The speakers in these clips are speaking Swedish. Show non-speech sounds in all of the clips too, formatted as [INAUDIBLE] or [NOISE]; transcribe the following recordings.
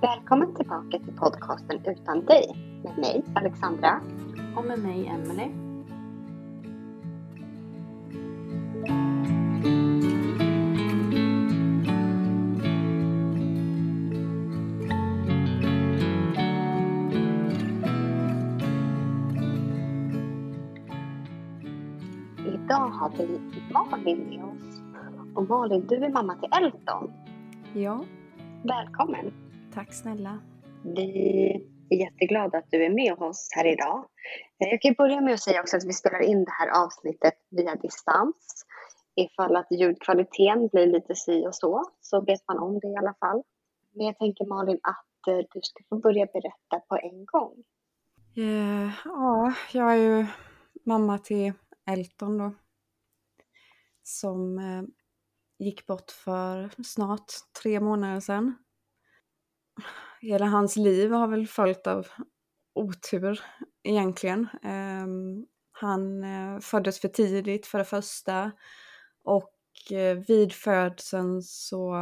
Välkommen tillbaka till podcasten Utan dig med mig Alexandra. Och med mig Emelie. Idag har vi Malin med oss. Och Malin, du är mamma till Elton. Ja, Välkommen! Tack snälla. Vi är jätteglada att du är med oss här idag. Eh, Jag kan börja med att säga också att vi spelar in det här avsnittet via distans. Ifall att ljudkvaliteten blir lite si och så, så vet man om det i alla fall. Men jag tänker Malin att eh, du ska få börja berätta på en gång. Eh, ja, jag är ju mamma till Elton då. Som gick bort för snart tre månader sedan. Hela hans liv har väl följt av otur egentligen. Eh, han eh, föddes för tidigt för det första och eh, vid födseln så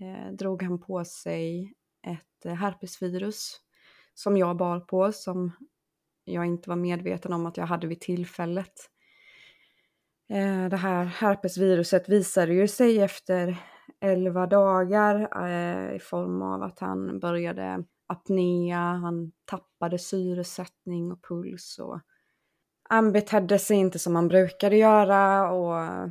eh, drog han på sig ett eh, herpesvirus som jag bar på som jag inte var medveten om att jag hade vid tillfället. Eh, Det här herpesviruset visade ju sig efter 11 dagar eh, i form av att han började apnea, han tappade syresättning och puls och han betedde sig inte som han brukade göra och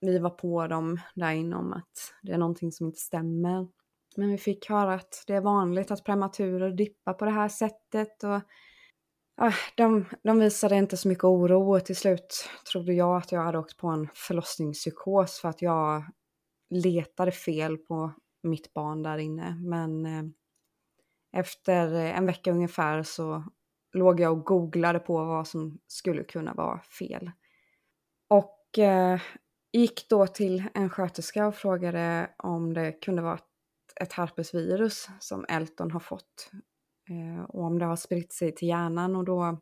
vi var på dem där inne om att det är någonting som inte stämmer. Men vi fick höra att det är vanligt att prematurer dippar på det här sättet och de, de visade inte så mycket oro och till slut trodde jag att jag hade åkt på en förlossningspsykos för att jag letade fel på mitt barn där inne. Men eh, efter eh, en vecka ungefär så låg jag och googlade på vad som skulle kunna vara fel. Och eh, gick då till en sköterska och frågade om det kunde vara ett, ett herpesvirus som Elton har fått. Eh, och om det har spritt sig till hjärnan och då,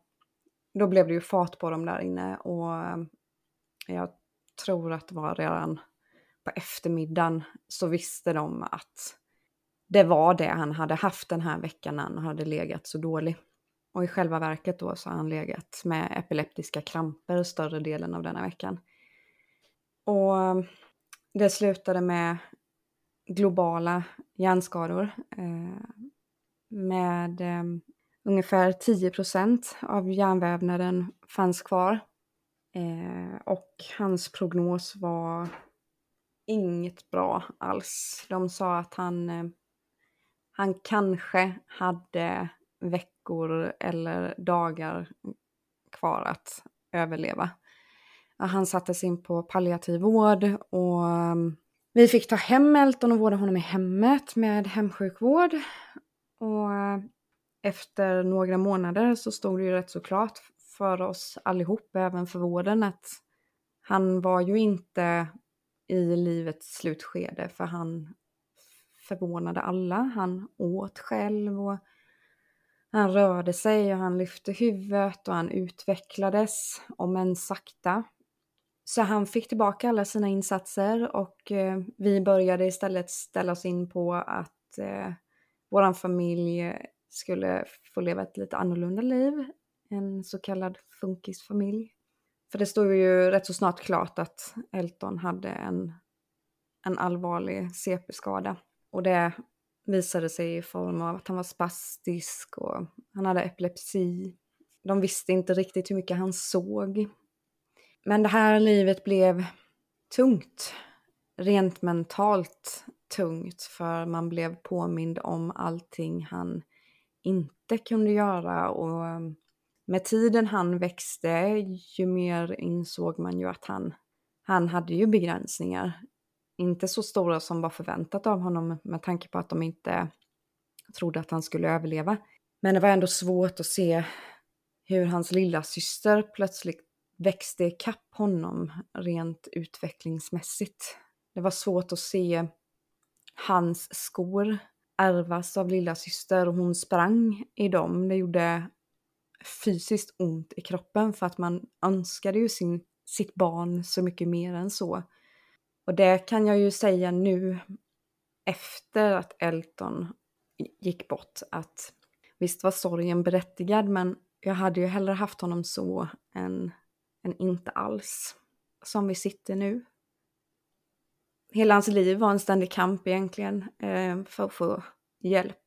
då blev det ju fart på dem där inne och eh, jag tror att det var redan på eftermiddagen så visste de att det var det han hade haft den här veckan när han hade legat så dålig. Och i själva verket då så har han legat med epileptiska kramper större delen av denna veckan. Och eh, det slutade med globala hjärnskador. Eh, med eh, ungefär 10% av hjärnvävnaden fanns kvar. Eh, och hans prognos var inget bra alls. De sa att han, eh, han kanske hade veckor eller dagar kvar att överleva. Han sattes in på palliativ vård och mm, vi fick ta hem Elton och vårda honom i hemmet med hemsjukvård. Och eh, efter några månader så stod det ju rätt så klart för oss allihop, även för vården, att Han var ju inte i livets slutskede för han förvånade alla. Han åt själv och han rörde sig och han lyfte huvudet och han utvecklades, om än sakta. Så han fick tillbaka alla sina insatser och eh, vi började istället ställa oss in på att eh, vår familj skulle få leva ett lite annorlunda liv. En så kallad funkisfamilj. För det stod ju rätt så snart klart att Elton hade en, en allvarlig CP-skada. Och det visade sig i form av att han var spastisk och han hade epilepsi. De visste inte riktigt hur mycket han såg. Men det här livet blev tungt. Rent mentalt tungt för man blev påmind om allting han inte kunde göra och med tiden han växte ju mer insåg man ju att han, han hade ju begränsningar. Inte så stora som var förväntat av honom med tanke på att de inte trodde att han skulle överleva. Men det var ändå svårt att se hur hans lilla syster plötsligt växte ikapp honom rent utvecklingsmässigt. Det var svårt att se hans skor ärvas av lilla syster och hon sprang i dem. Det gjorde fysiskt ont i kroppen för att man önskade ju sin, sitt barn så mycket mer än så. Och det kan jag ju säga nu efter att Elton gick bort att visst var sorgen berättigad men jag hade ju hellre haft honom så än, än inte alls. Som vi sitter nu. Hela hans liv var en ständig kamp egentligen eh, för att få hjälp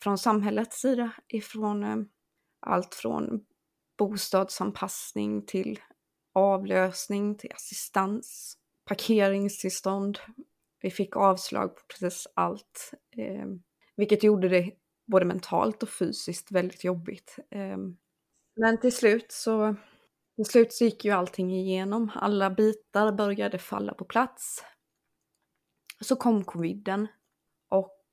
från samhällets sida, ifrån eh, allt från bostadsanpassning till avlösning till assistans, parkeringstillstånd. Vi fick avslag på precis allt, eh, vilket gjorde det både mentalt och fysiskt väldigt jobbigt. Eh, men till slut så till slut så gick ju allting igenom. Alla bitar började falla på plats. Så kom coviden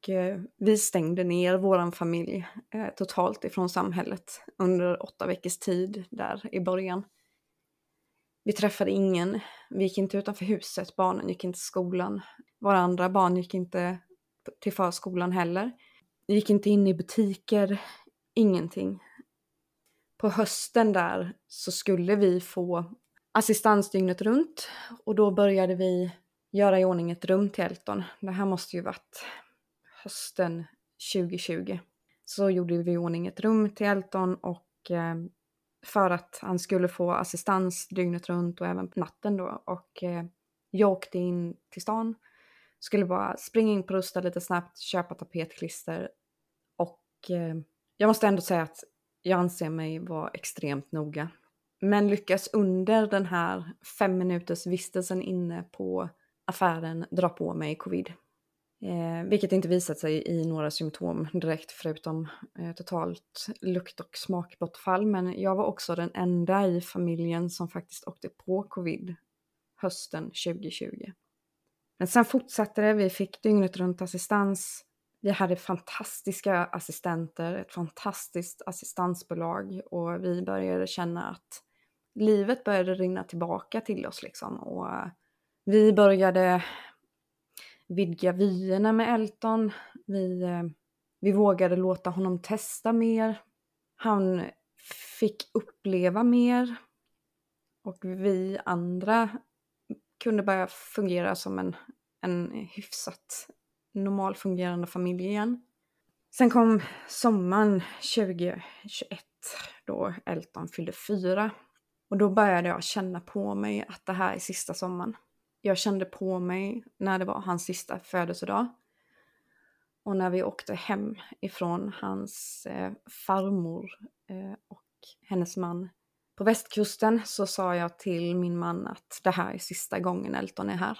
Eh, vi stängde ner vår familj eh, totalt ifrån samhället under åtta veckors tid där i början. Vi träffade ingen, vi gick inte utanför huset, barnen gick inte till skolan. Våra andra barn gick inte till förskolan heller. Vi gick inte in i butiker, ingenting. På hösten där så skulle vi få assistans dygnet runt och då började vi göra i ordning ett rum till Elton. Det här måste ju varit hösten 2020. Så gjorde vi i ordning ett rum till Elton och eh, för att han skulle få assistans dygnet runt och även på natten då. Och eh, jag åkte in till stan, skulle bara springa in på Rusta lite snabbt, köpa tapetklister och eh, jag måste ändå säga att jag anser mig vara extremt noga. Men lyckas under den här fem minuters vistelsen inne på affären dra på mig covid. Eh, vilket inte visat sig i några symptom direkt förutom eh, totalt lukt och smakbortfall. Men jag var också den enda i familjen som faktiskt åkte på covid hösten 2020. Men sen fortsatte det, vi fick dygnet runt assistans. Vi hade fantastiska assistenter, ett fantastiskt assistansbolag och vi började känna att livet började rinna tillbaka till oss liksom. Och vi började vidga vyerna med Elton. Vi, eh, vi vågade låta honom testa mer. Han fick uppleva mer. Och vi andra kunde börja fungera som en, en hyfsat normalfungerande familj igen. Sen kom sommaren 2021 då Elton fyllde fyra. Och då började jag känna på mig att det här är sista sommaren jag kände på mig när det var hans sista födelsedag. Och när vi åkte hem ifrån hans eh, farmor eh, och hennes man på västkusten så sa jag till min man att det här är sista gången Elton är här.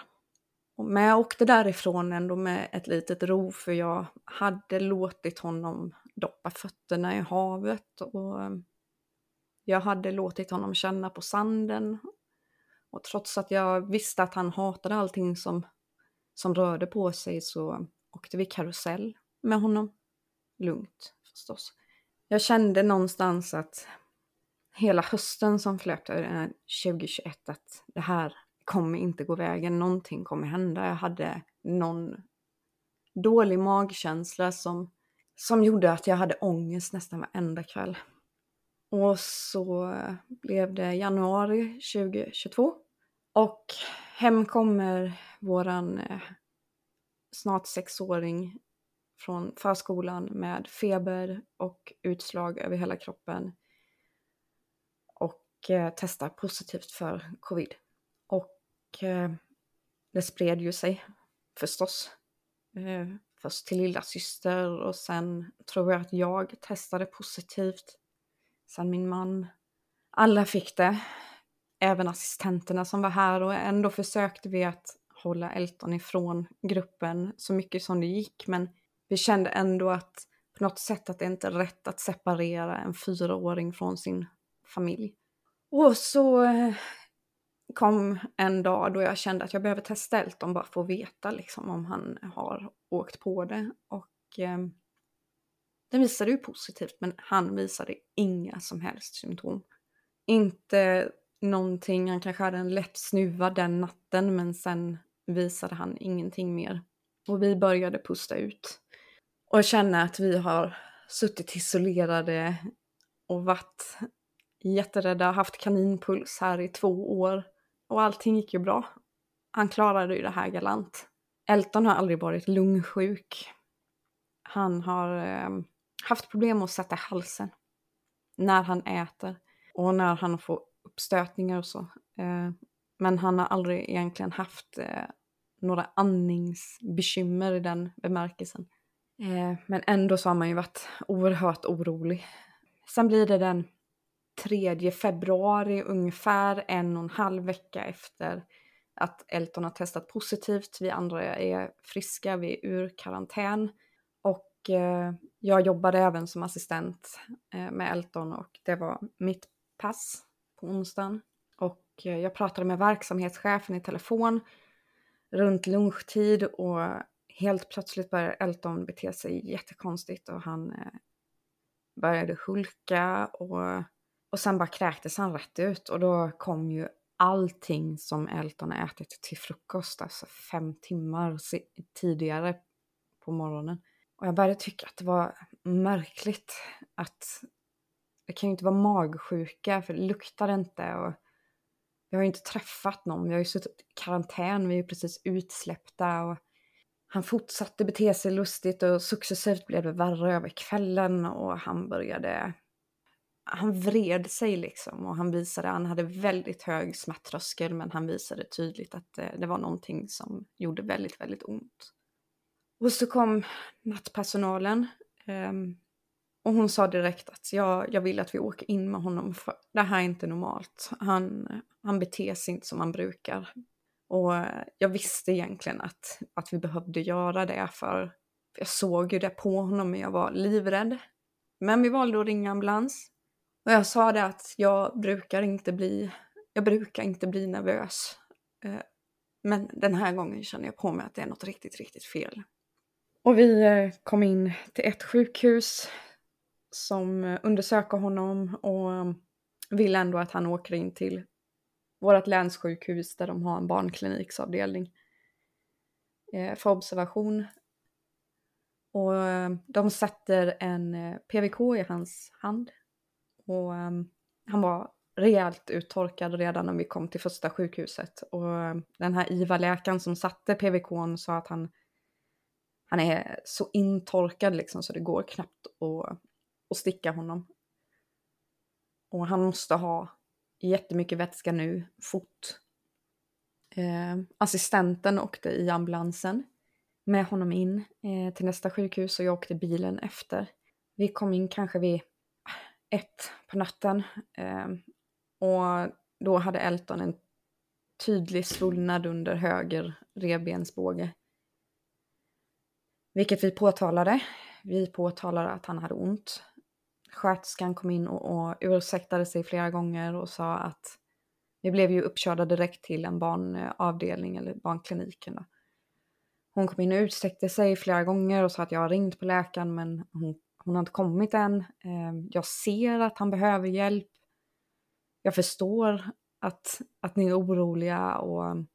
Men jag åkte därifrån ändå med ett litet ro för jag hade låtit honom doppa fötterna i havet och eh, jag hade låtit honom känna på sanden och trots att jag visste att han hatade allting som, som rörde på sig så åkte vi karusell med honom. Lugnt förstås. Jag kände någonstans att hela hösten som flöt eh, 2021 att det här, kommer inte gå vägen, någonting kommer hända. Jag hade någon dålig magkänsla som, som gjorde att jag hade ångest nästan varenda kväll. Och så blev det januari 2022 och hem kommer våran eh, snart sexåring från förskolan med feber och utslag över hela kroppen och eh, testar positivt för covid. Och eh, det spred ju sig förstås. Eh, först till lilla syster och sen tror jag att jag testade positivt. Sen min man. Alla fick det. Även assistenterna som var här och ändå försökte vi att hålla Elton ifrån gruppen så mycket som det gick. Men vi kände ändå att på något sätt att det inte är rätt att separera en fyraåring från sin familj. Och så eh, kom en dag då jag kände att jag behöver testa Elton bara för att veta liksom om han har åkt på det. Och eh, den visade ju positivt men han visade inga som helst symptom. Inte någonting, han kanske hade en lätt snuva den natten men sen visade han ingenting mer. Och vi började pusta ut. Och känna att vi har suttit isolerade och varit jätterädda, haft kaninpuls här i två år. Och allting gick ju bra. Han klarade ju det här galant. Elton har aldrig varit lungsjuk. Han har eh, haft problem att sätta halsen när han äter och när han får uppstötningar och så. Eh, men han har aldrig egentligen haft eh, några andningsbekymmer i den bemärkelsen. Eh, men ändå så har man ju varit oerhört orolig. Sen blir det den 3 februari ungefär en och en halv vecka efter att Elton har testat positivt. Vi andra är friska, vi är ur karantän. Och eh, jag jobbade även som assistent eh, med Elton och det var mitt pass på onsdagen. Och eh, jag pratade med verksamhetschefen i telefon runt lunchtid och helt plötsligt började Elton bete sig jättekonstigt och han eh, började hulka och, och sen bara kräktes han rätt ut och då kom ju allting som Elton ätit till frukost, alltså fem timmar tidigare på morgonen. Och jag började tycka att det var märkligt att det kan ju inte vara magsjuka för det luktar inte och vi har ju inte träffat någon, vi har ju suttit i karantän, vi är ju precis utsläppta och han fortsatte bete sig lustigt och successivt blev det värre över kvällen och han började... Han vred sig liksom och han visade, han hade väldigt hög smärttröskel men han visade tydligt att eh, det, var någonting som gjorde väldigt, väldigt ont. Och så kom nattpersonalen ehm, och hon sa direkt att jag, jag vill att vi åker in med honom för det här är inte normalt. Han, han beter sig inte som han brukar. Och eh, jag visste egentligen att, att vi behövde göra det för jag såg ju det på honom men jag var livrädd. Men vi valde att ringa ambulans. Och jag sa det att jag brukar inte bli, jag brukar inte bli nervös. Eh, men den här gången känner jag på mig att det är något riktigt, riktigt fel. Och vi eh, kom in till ett sjukhus som eh, undersöker honom och eh, vill ändå att han åker in till vårt länssjukhus där de har en barnkliniksavdelning eh, för observation. Och de sätter en PVK i hans hand. Och han var rejält uttorkad redan när vi kom till första sjukhuset. Och den här IVA-läkaren som satte PVKn sa att han, han är så intorkad liksom så det går knappt att, och sticka honom. Och han måste ha jättemycket vätska nu, fort. Eh, assistenten åkte i ambulansen med honom in eh, till nästa sjukhus och jag åkte bilen efter. Vi kom in kanske vid eh, ett på natten eh, och då hade Elton en tydlig svullnad under höger revbensbåge. Vilket vi påtalade. Vi påtalade att han hade ont sköterskan kom in och, och ursäktade sig flera gånger och sa att vi blev ju uppkörda direkt till en barnavdelning eller barnkliniken. Då. Hon kom in och utsträckte sig flera gånger och sa att jag har ringt på läkaren men hon, hon har inte kommit än. Ehm, jag ser att han behöver hjälp. Jag förstår att, att ni är oroliga och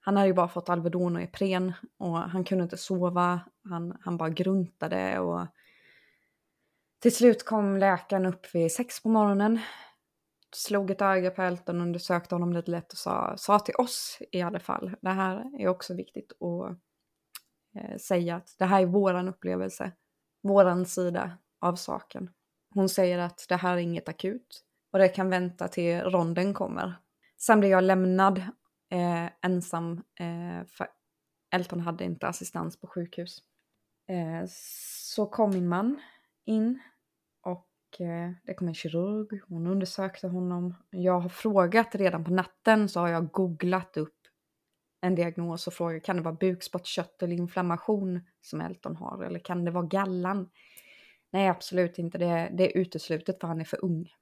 han hade ju bara fått Alvedon och Ipren och han kunde inte sova. Han, han bara gruntade och till slut kom läkaren upp vid sex på morgonen, slog ett öga på Elton, undersökte honom lite lätt och sa, sa till oss i alla fall, det här är också viktigt att eh, säga att det här är våran upplevelse, våran sida av saken. Hon säger att det här är inget akut och det kan vänta till ronden kommer. Sen blev jag lämnad eh, ensam eh, för Elton hade inte assistans på sjukhus. Eh, så kom min man in och det kom en kirurg, hon undersökte honom. Jag har frågat redan på natten så har jag googlat upp en diagnos och frågat kan det vara bukspottkörtelinflammation som Elton har eller kan det vara gallan? Nej, absolut inte. Det, det är uteslutet för han är för ung.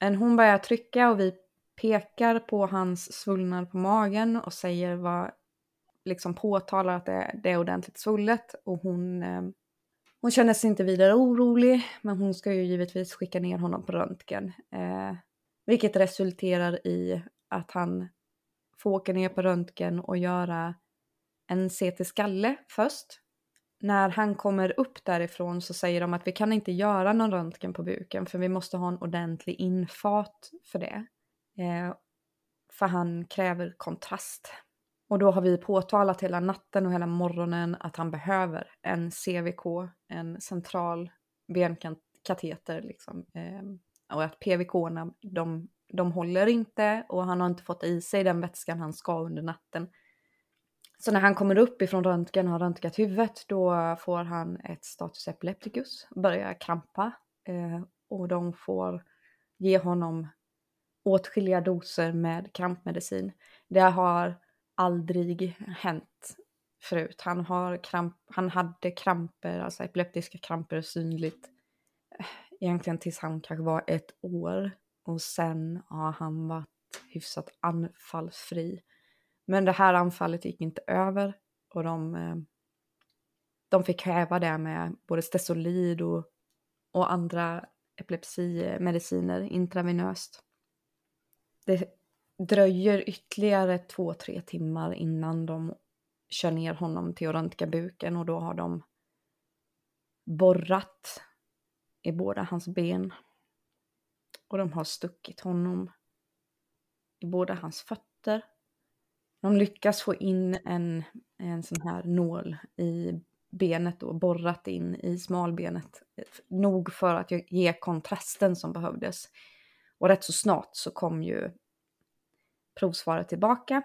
Men hon börjar trycka och vi pekar på hans svullnad på magen och säger vad, liksom påtalar att det, det är ordentligt svullet och hon, eh, hon känner sig inte vidare orolig men hon ska ju givetvis skicka ner honom på röntgen. Eh, vilket resulterar i att han får åka ner på röntgen och göra en CT-skalle först när han kommer upp därifrån så säger de att vi kan inte göra någon röntgen på buken för vi måste ha en ordentlig infart för det. Eh, för han kräver kontrast. Och då har vi påtalat hela natten och hela morgonen att han behöver en CVK, en central benkateter liksom. Eh, och att PVK-erna, de, de håller inte och han har inte fått i sig den vätskan han ska under natten. Så när han kommer upp ifrån röntgen och har röntgat huvudet då får han ett status epilepticus, börjar krampa eh, och de får ge honom åtskilliga doser med krampmedicin. Det har aldrig hänt förut. Han, har kramp, han hade kramper, alltså epileptiska kramper synligt eh, egentligen tills han kanske var ett år och sen har han varit hyfsat anfallsfri. Men det här anfallet gick inte över och de, eh, de fick häva det med både stesolid och, och andra epilepsimediciner intravenöst. Det dröjer ytterligare två, tre timmar innan de kör ner honom till att röntga buken och då har de borrat i båda hans ben. Och de har stuckit honom i båda hans fötter de lyckas få in en, en sån här nål i benet och borrat in i smalbenet. Nog för att ge kontrasten som behövdes. Och rätt så snart så kom ju provsvaret tillbaka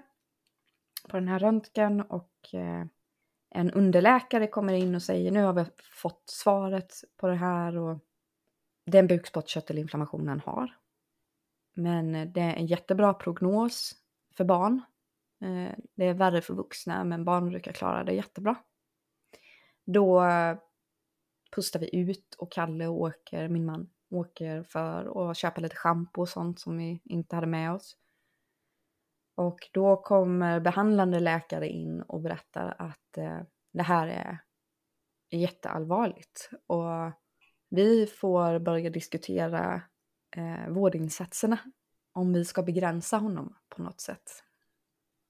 på den här röntgen och eh, en underläkare kommer in och säger nu har vi fått svaret på det här och den bukspottkörtelinflammationen har. Men eh, det är en jättebra prognos för barn Eh, det är värre för vuxna men barn brukar klara det jättebra. Då eh, pustar vi ut och Kalle åker, min man, åker för att köpa lite schampo och sånt som vi inte hade med oss. Och då kommer behandlande läkare in och berättar att eh, det här är jätteallvarligt. Och vi får börja diskutera eh, vårdinsatserna. Om vi ska begränsa honom på något sätt.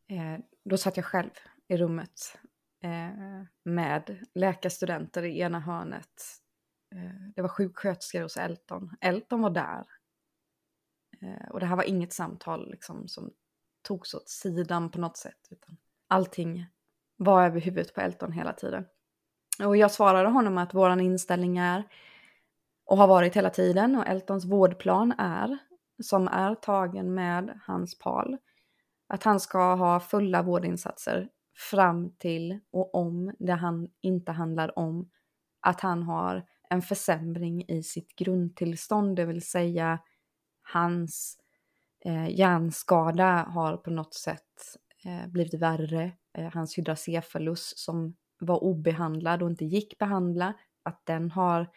Eh, då satt jag själv i rummet eh, med läkarstudenter i ena hörnet. Eh, det var sjuksköterskor hos Elton. Elton var där. Eh, och det här var inget samtal liksom, som togs åt sidan på något sätt. Utan allting var över huvudet på Elton hela tiden. Och jag svarade honom att våran inställning är och har varit hela tiden och Eltons vårdplan är som är tagen med hans PAL att han ska ha fulla vårdinsatser fram till och om det han inte handlar om att han har en försämring i sitt grundtillstånd, det vill säga hans eh, hjärnskada har på något sätt eh, blivit värre. Eh, hans hydracefalus som var obehandlad och inte gick behandla, att den har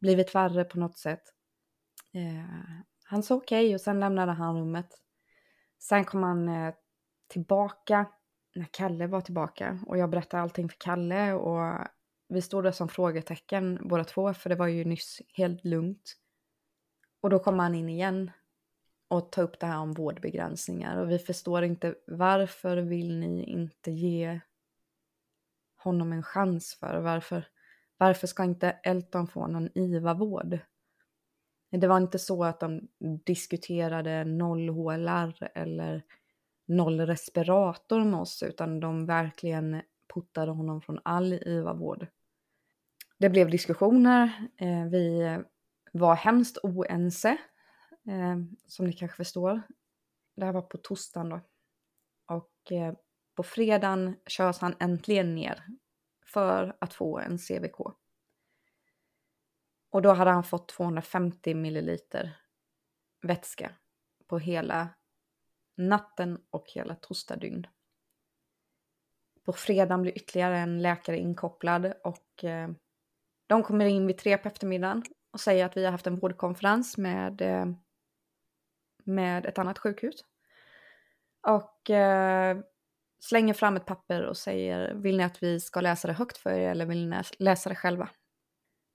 blivit värre på något sätt. Eh, han sa okej okay, och sen lämnade han rummet. Sen kom han eh, tillbaka när Kalle var tillbaka och jag berättade allting för Kalle och vi stod där som frågetecken båda två för det var ju nyss helt lugnt. Och då kom han in igen och ta upp det här om vårdbegränsningar och vi förstår inte varför vill ni inte ge honom en chans för? Varför, varför ska inte Elton få någon IVA-vård? Det var inte så att de diskuterade noll HLR eller noll respirator med oss utan de verkligen puttade honom från all IVA-vård. Det blev diskussioner, eh, vi var hemskt oense, eh, som ni kanske förstår. Det här var på torsdagen då. Och eh, på fredagen körs han äntligen ner för att få en CVK. Och då hade han fått 250 milliliter vätska på hela natten och hela torsdagdygn. På fredagen blir ytterligare en läkare inkopplad och eh, de kommer in vid tre på eftermiddagen och säger att vi har haft en vårdkonferens med, eh, med ett annat sjukhus. Och eh, slänger fram ett papper och säger vill ni att vi ska läsa det högt för er eller vill ni läsa det själva?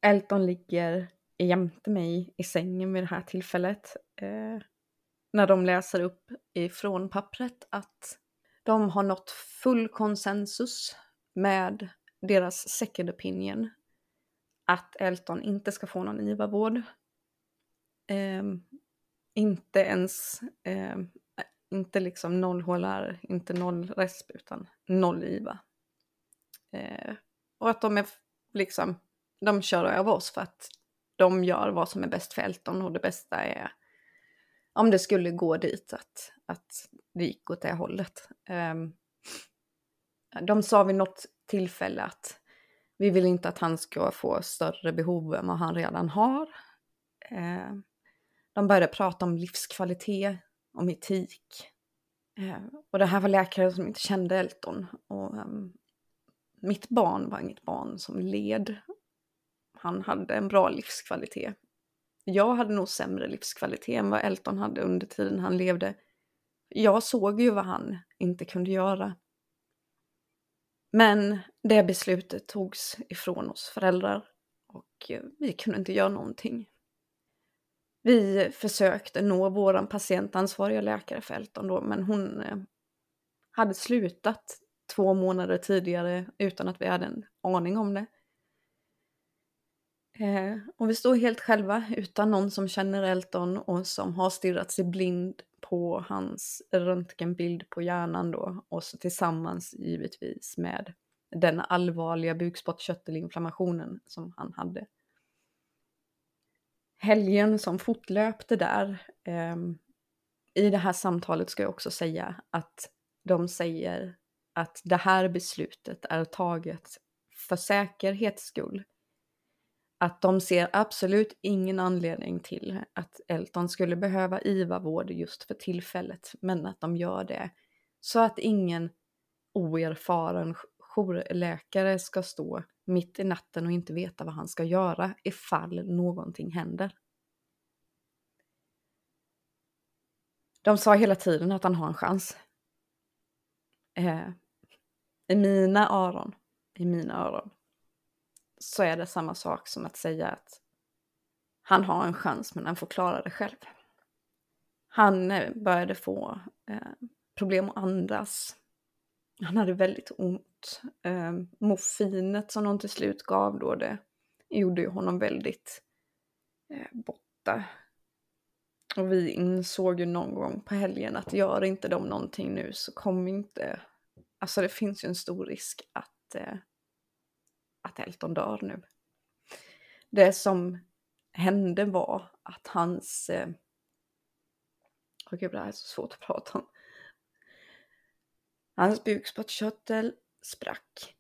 Elton ligger jämte mig i sängen vid det här tillfället. Eh, när de läser upp ifrån pappret att de har nått full konsensus med deras second opinion att Elton inte ska få någon IVA-vård. Eh, inte ens, eh, inte liksom noll HLR, inte noll resp, utan noll IVA. Eh, och att de är liksom, de kör över oss för att de gör vad som är bäst för Elton och det bästa är om det skulle gå dit att, att det gick åt det hållet. Eh, de sa vid något tillfälle att vi vill inte att han ska få större behov än vad han redan har. Eh, de började prata om livskvalitet, om etik. Eh, och det här var läkare som inte kände Elton. Och, um, mitt barn var inget barn som led. Han hade en bra livskvalitet jag hade nog sämre livskvalitet än vad Elton hade under tiden han levde. Jag såg ju vad han inte kunde göra. Men det beslutet togs ifrån oss föräldrar och eh, vi kunde inte göra någonting. Vi försökte nå vår patientansvariga läkare för Elton då, men hon eh, hade slutat två månader tidigare utan att vi hade en aning om det. Eh, och vi står helt själva utan någon som känner Elton och som har stirrat sig blind på hans röntgenbild på hjärnan då och så tillsammans givetvis med den allvarliga bukspottkörtelinflammationen som han hade. Helgen som fortlöpte där, eh, i det här samtalet ska jag också säga att de säger att det här beslutet är taget för säkerhets skull. Att de ser absolut ingen anledning till att Elton skulle behöva IVA-vård just för tillfället, men att de gör det så att ingen oerfaren jourläkare ska stå mitt i natten och inte veta vad han ska göra ifall någonting händer. De sa hela tiden att han har en chans. Eh, I mina öron, i mina öron, så är det samma sak som att säga att han har en chans men han får klara det själv. Han eh, började få eh, problem att andas. Han hade väldigt ont. Eh, morfinet som de till slut gav då, det gjorde ju honom väldigt eh, borta. Och vi insåg ju någon gång på helgen att gör inte de någonting nu så kommer inte... Alltså det finns ju en stor risk att eh, att Elton dör nu. Det som hände var att hans... Eh, oh gud, det här är så svårt att prata om. Hans bukspottkörtel sprack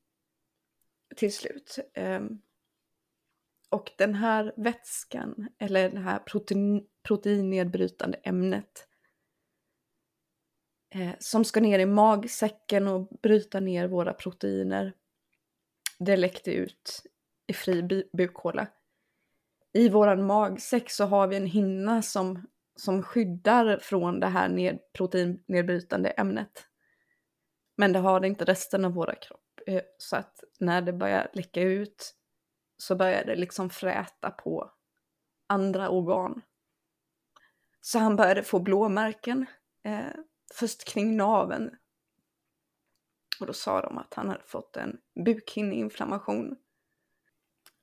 till slut. Ehm, och den här vätskan, eller det här protein, proteinnedbrytande ämnet eh, som ska ner i magsäcken och bryta ner våra proteiner det läckte ut i fri bukhåla. I våran magsäck så har vi en hinna som, som skyddar från det här ned, proteinnedbrytande ämnet. Men det har det inte resten av våra kropp. Eh, så att när det börjar läcka ut så börjar det liksom fräta på andra organ. Så han började få blåmärken. Eh, först kring naveln. Och då sa de att han hade fått en bukhinneinflammation.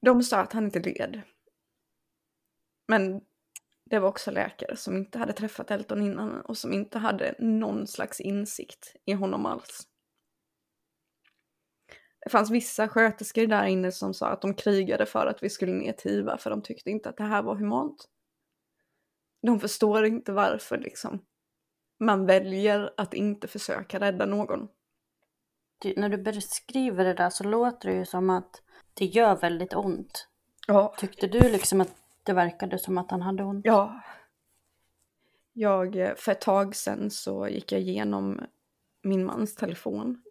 De sa att han inte led. Men det var också läkare som inte hade träffat Elton innan och som inte hade någon slags insikt i honom alls. Det fanns vissa sköterskor där inne som sa att de krigade för att vi skulle ner till IVA för de tyckte inte att det här var humant. De förstår inte varför liksom man väljer att inte försöka rädda någon. Du, när du beskriver det där så låter det ju som att det gör väldigt ont. Ja. Tyckte du liksom att det verkade som att han hade ont? Ja. Jag, eh, för ett tag sedan så gick jag igenom min mans telefon.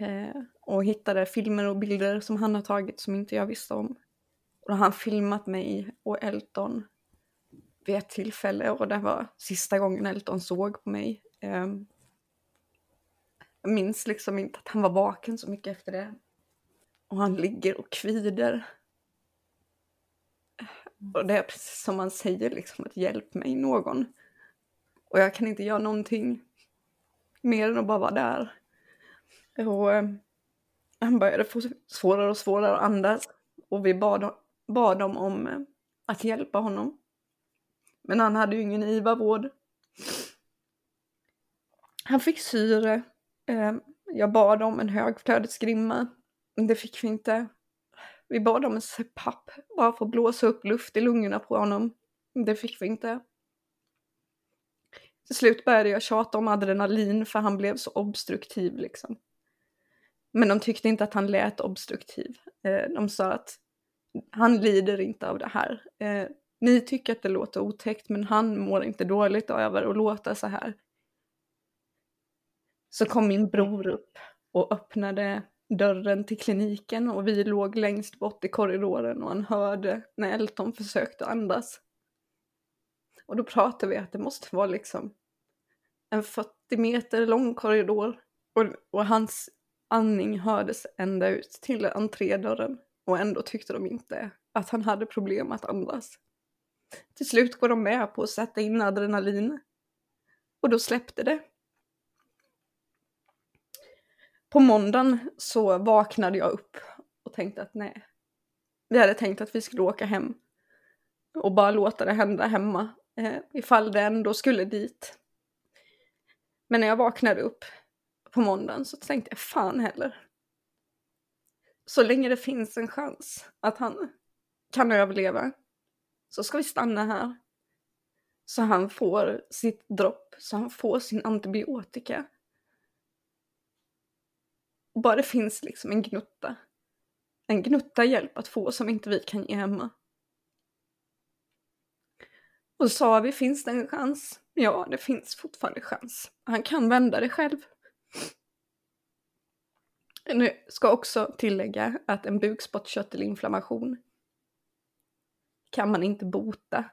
Eh, och hittade filmer och bilder som han har tagit som inte jag visste om. Och då har han filmat mig och Elton vid ett tillfälle och det var sista gången Elton såg på mig. Eh, jag minns liksom inte att han var vaken så mycket efter det. Och han ligger och kvider. Och det är precis som man säger liksom att hjälp mig någon. Och jag kan inte göra någonting mer än att bara vara där. Och eh, han började få svårare och svårare att andas. Och vi bad, bad dem om eh, att hjälpa honom. Men han hade ju ingen IVA-vård. Han fick syre. Eh, jag bad om en högflödesgrimma. Det fick vi inte. Vi bad om en CPAP, bara för att blåsa upp luft i lungorna på honom. Det fick vi inte. Till slut började jag tjata om adrenalin för han blev så obstruktiv liksom. Men de tyckte inte att han lät obstruktiv. Eh, de sa att han lider inte av det här. Eh, ni tycker att det låter otäckt men han mår inte dåligt över att låta så här. Så kom min bror upp och öppnade dörren till kliniken och vi låg längst bort i korridoren och han hörde när Elton försökte andas. Och då pratade vi att det måste vara liksom en 40 meter lång korridor och, och hans andning hördes ända ut till entrédörren och ändå tyckte de inte att han hade problem att andas. Till slut går de med på att sätta in adrenalin och då släppte det. På måndagen så vaknade jag upp och tänkte att nej. Vi hade tänkt att vi skulle åka hem och bara låta det hända hemma eh, ifall det ändå skulle dit. Men när jag vaknade upp på måndagen så tänkte jag fan heller. Så länge det finns en chans att han kan överleva så ska vi stanna här. Så han får sitt dropp, så han får sin antibiotika bara det finns liksom en gnutta. En gnutta hjälp att få som inte vi kan ge hemma. Och så sa vi, finns det en chans? Ja, det finns fortfarande chans. Han kan vända det själv. Nu ska också tillägga att en bukspottkörtelinflammation kan man inte bota.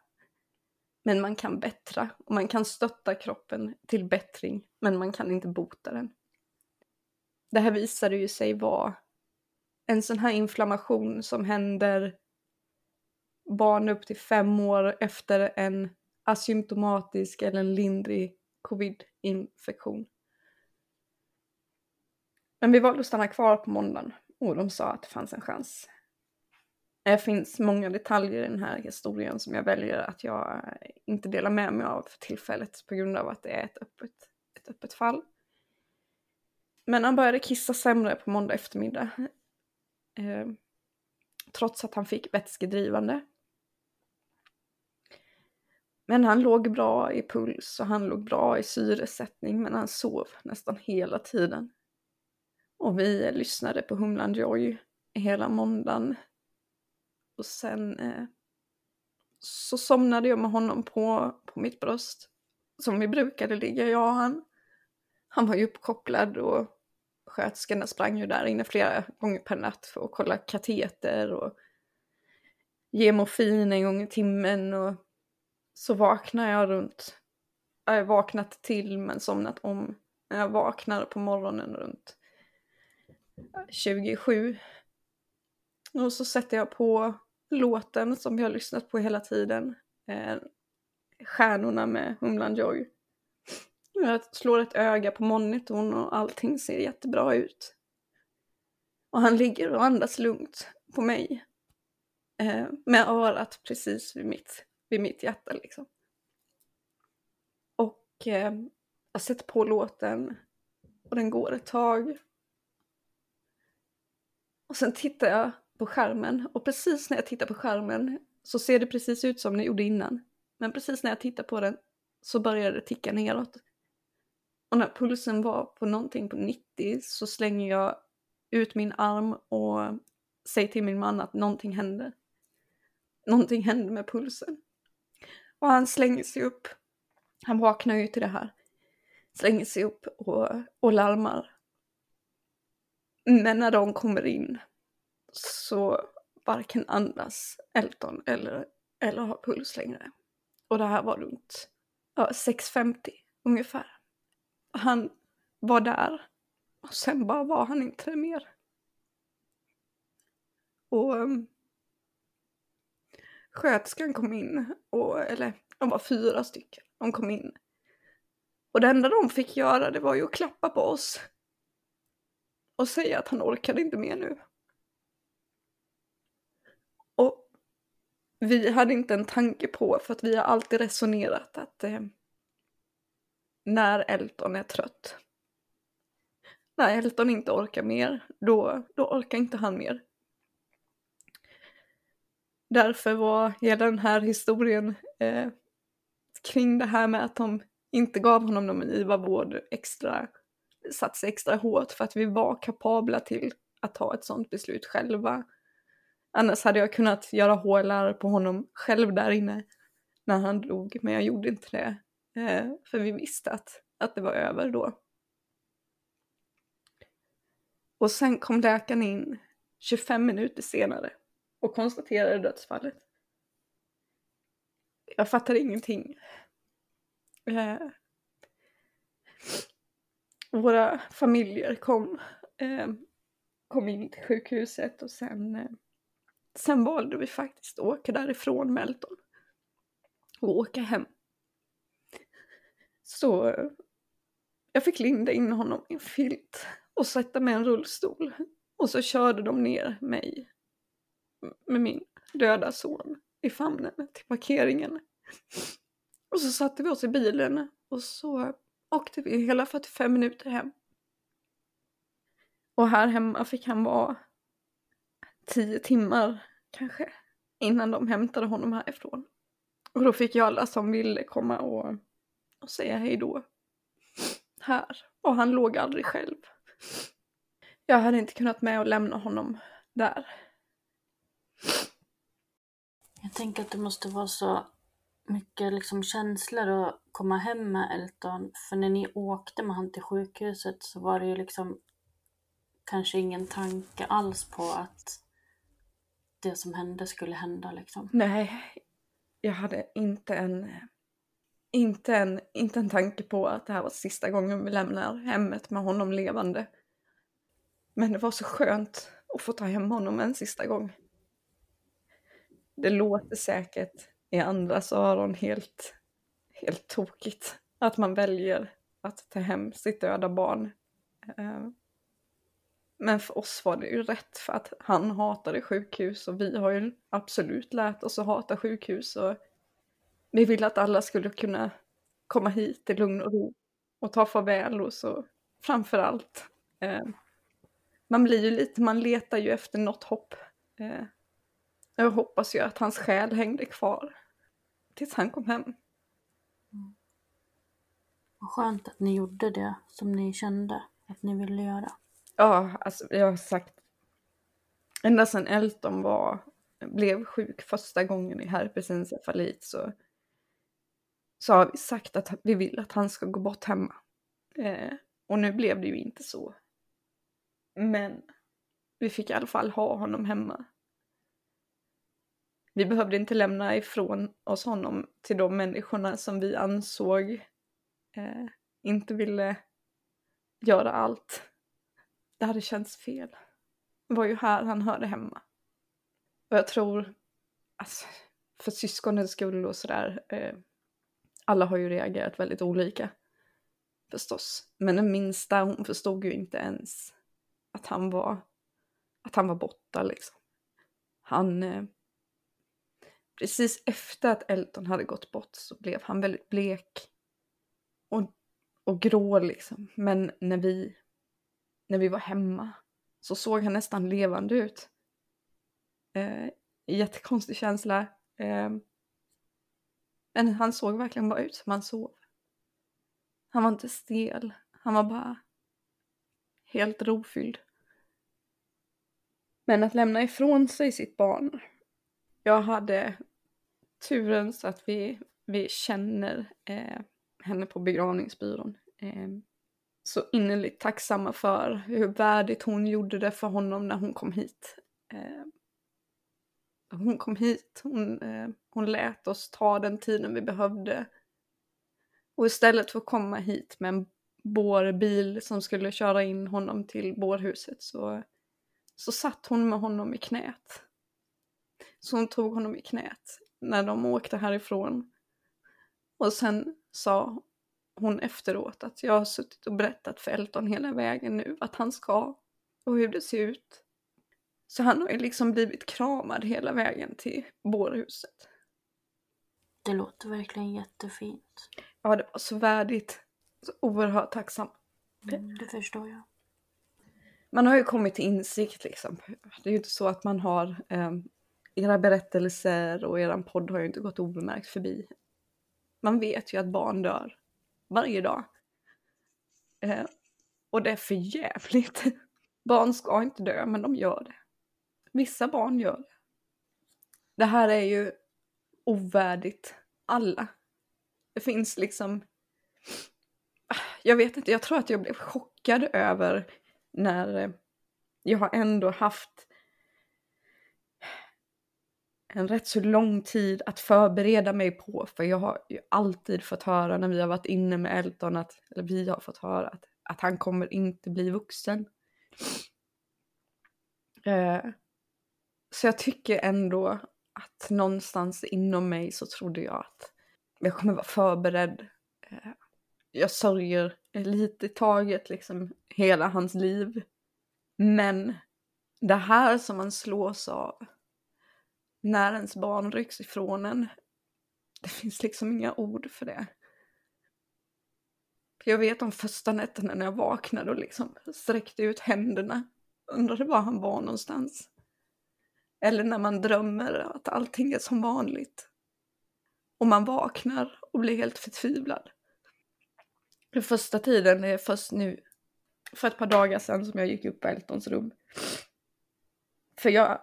Men man kan bättra och man kan stötta kroppen till bättring, men man kan inte bota den det här visade ju sig vara en sån här inflammation som händer barn upp till fem år efter en asymptomatisk eller en lindrig covid-infektion. Men vi valde att stanna kvar på måndagen och de sa att det fanns en chans. Det finns många detaljer i den här historien som jag väljer att jag inte delar med mig av för tillfället på grund av att det är ett öppet, ett öppet fall. Men han började kissa sämre på måndag eftermiddag. Eh, trots att han fick vätskedrivande. Men han låg bra i puls och han låg bra i syresättning men han sov nästan hela tiden. Och vi lyssnade på Humlan Joy hela måndagen. Och sen eh, så somnade jag med honom på, på mitt bröst. Som vi brukade ligga, jag och han. Han var ju uppkopplad och sköterskorna sprang ju där inne flera gånger per natt för att kolla kateter och ge morfin en gång i timmen och så vaknar jag runt, jag har vaknat till men somnat om. Jag vaknar på morgonen runt 27. Och så sätter jag på låten som jag har lyssnat på hela tiden. Eh, stjärnorna med Humlan Joy. Jag slår ett öga på monitorn och allting ser jättebra ut. Och han ligger och andas lugnt på mig. Eh, med örat precis vid mitt, vid mitt hjärta liksom. Och eh, jag sätter på låten och den går ett tag. Och sen tittar jag på skärmen och precis när jag tittar på skärmen så ser det precis ut som det gjorde innan. Men precis när jag tittar på den så börjar det ticka neråt. Och när pulsen var på någonting på 90 så slänger jag ut min arm och säger till min man att någonting hände. Någonting hände med pulsen. Och han slänger sig upp. Han vaknar ju till det här. Slänger sig upp och, och larmar. Men när de kommer in så varken andas Elton eller, eller har puls längre. Och det här var runt ja, 6.50 ungefär. Han var där och sen bara var han inte mer. Och um, sköterskan kom in, och, eller de var fyra stycken, de kom in. Och det enda de fick göra det var ju att klappa på oss. Och säga att han orkade inte mer nu. Och vi hade inte en tanke på, för att vi har alltid resonerat att eh, när Elton är trött, när Elton inte orkar mer, då, då orkar inte han mer. Därför var hela den här historien eh, kring det här med att de inte gav honom någon IVA-vård extra, satt sig extra hårt för att vi var kapabla till att ta ett sånt beslut själva. Annars hade jag kunnat göra HLR på honom själv där inne när han dog, men jag gjorde inte det. Eh, för vi visste att, att det var över då. Och sen kom läkaren in 25 minuter senare och konstaterade dödsfallet. Jag fattade ingenting. Eh, våra familjer kom, eh, kom in till sjukhuset och sen, eh, sen valde vi faktiskt att åka därifrån Melton och åka hem. Så jag fick linda in honom i en filt och sätta mig i en rullstol. Och så körde de ner mig med min döda son i famnen till parkeringen. Och så satte vi oss i bilen och så åkte vi hela 45 minuter hem. Och här hemma fick han vara 10 timmar kanske innan de hämtade honom härifrån. Och då fick jag alla som ville komma och, och säga hej då. Här. Och han låg aldrig själv. Jag hade inte kunnat med och lämna honom där. Jag tänker att det måste vara så mycket liksom känslor att komma hem med Elton. För när ni åkte med han till sjukhuset så var det ju liksom kanske ingen tanke alls på att det som hände skulle hända liksom. Nej, jag hade inte en, inte en, inte en tanke på att det här var sista gången vi lämnar hemmet med honom levande. Men det var så skönt att få ta hem honom en sista gång. Det låter säkert i andras öron helt, helt tokigt att man väljer att ta hem sitt döda barn. Eh, men för oss var det ju rätt för att han hatade sjukhus och vi har ju absolut lärt oss att hata sjukhus och vi ville att alla skulle kunna komma hit i lugn och ro och ta farväl och så framför allt. Eh, man blir ju lite, man letar ju efter något hopp. Eh, jag hoppas ju att hans själ hängde kvar tills han kom hem. Mm. Vad skönt att ni gjorde det som ni kände att ni ville göra. Ja, alltså jag har sagt ända sedan Elton var, blev sjuk första gången i herpesencefalit så, så har vi sagt att vi vill att han ska gå bort hemma. Eh, och nu blev det ju inte så. Men vi fick i alla fall ha honom hemma. Vi behövde inte lämna ifrån oss honom till de människorna som vi ansåg eh, inte ville göra allt. Det hade känts fel. Det var ju här han hörde hemma. Och jag tror, alltså, för syskonens skull och sådär. Eh, alla har ju reagerat väldigt olika. Förstås. Men den minsta hon förstod ju inte ens att han var, att han var borta liksom. Han, eh, precis efter att Elton hade gått bort så blev han väldigt blek och, och grå liksom. Men när vi, när vi var hemma så såg han nästan levande ut. Eh, jättekonstig känsla. Eh, men han såg verkligen bara ut som han sov. Han var inte stel, han var bara helt rofylld. Men att lämna ifrån sig sitt barn. Jag hade turen så att vi, vi känner eh, henne på begravningsbyrån. Eh, så innerligt tacksamma för hur värdigt hon gjorde det för honom när hon kom hit. Eh, hon kom hit, hon, eh, hon lät oss ta den tiden vi behövde. Och istället för att komma hit med en bårbil som skulle köra in honom till bårhuset så, så satt hon med honom i knät. Så hon tog honom i knät när de åkte härifrån. Och sen sa hon efteråt att jag har suttit och berättat för Elton hela vägen nu att han ska och hur det ser ut. Så han har ju liksom blivit kramad hela vägen till bårhuset. Det låter verkligen jättefint. Ja, det var så värdigt. Så oerhört tacksam. Mm, det förstår jag. Man har ju kommit till insikt liksom. Det är ju inte så att man har eh, era berättelser och eran podd har ju inte gått obemärkt förbi. Man vet ju att barn dör varje dag. Eh, och det är för jävligt. Barn ska inte dö, men de gör det. Vissa barn gör det. Det här är ju ovärdigt alla. Det finns liksom... Jag vet inte, jag tror att jag blev chockad över när jag har ändå haft en rätt så lång tid att förbereda mig på. För jag har ju alltid fått höra när vi har varit inne med Elton, att, eller vi har fått höra att, att han kommer inte bli vuxen. Eh, så jag tycker ändå att någonstans inom mig så trodde jag att jag kommer vara förberedd. Eh, jag sörjer lite i taget liksom hela hans liv. Men det här som man slås av när ens barn rycks ifrån en, det finns liksom inga ord för det. Jag vet de första nätterna när jag vaknade och liksom sträckte ut händerna, undrade var han var någonstans. Eller när man drömmer att allting är som vanligt. Och man vaknar och blir helt förtvivlad. Den första tiden är först nu, för ett par dagar sedan som jag gick upp på Eltons rum. För jag,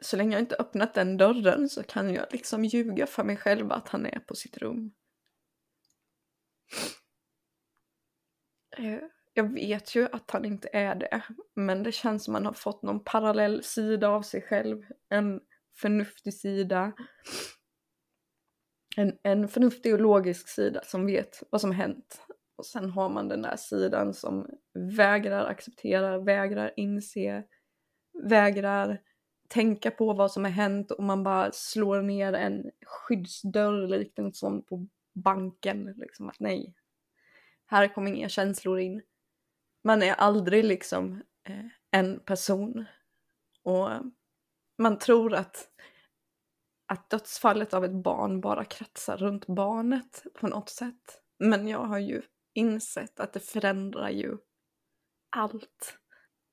så länge jag inte öppnat den dörren så kan jag liksom ljuga för mig själv att han är på sitt rum. Eh, jag vet ju att han inte är det, men det känns som att man har fått någon parallell sida av sig själv. En förnuftig sida. En, en förnuftig och logisk sida som vet vad som hänt. Och sen har man den där sidan som vägrar acceptera, vägrar inse, vägrar tänka på vad som har hänt och man bara slår ner en skyddsdörr likt en sån på banken. Liksom att nej, här kommer inga känslor in man är aldrig liksom eh, en person. Och man tror att, att dödsfallet av ett barn bara kretsar runt barnet på något sätt. Men jag har ju insett att det förändrar ju allt.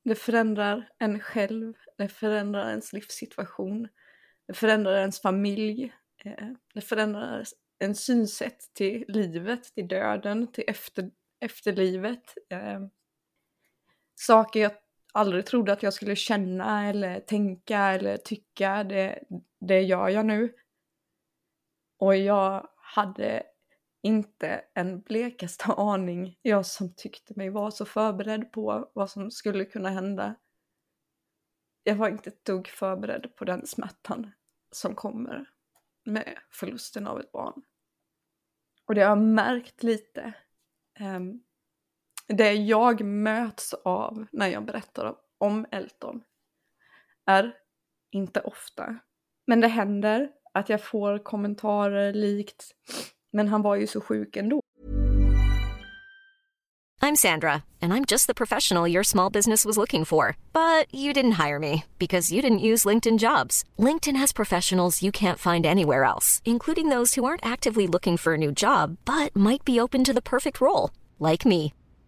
Det förändrar en själv, det förändrar ens livssituation, det förändrar ens familj, eh, det förändrar en synsätt till livet, till döden, till efter, efterlivet. Eh, Saker jag aldrig trodde att jag skulle känna eller tänka eller tycka, det, det gör jag nu. Och jag hade inte en blekaste [LAUGHS] aning, jag som tyckte mig vara så förberedd på vad som skulle kunna hända. Jag var inte ett dugg förberedd på den smärtan som kommer med förlusten av ett barn. Och det har jag märkt lite um, det jag möts av när jag berättar om Elton är inte ofta, men det händer att jag får kommentarer likt men han var ju så sjuk ändå. I'm Sandra, and I'm just the professional your small business was looking for. But you didn't hire me because you didn't use LinkedIn jobs. LinkedIn has professionals you can't find anywhere else, including those who aren't actively looking for a new job but might be open to the perfect role, like me.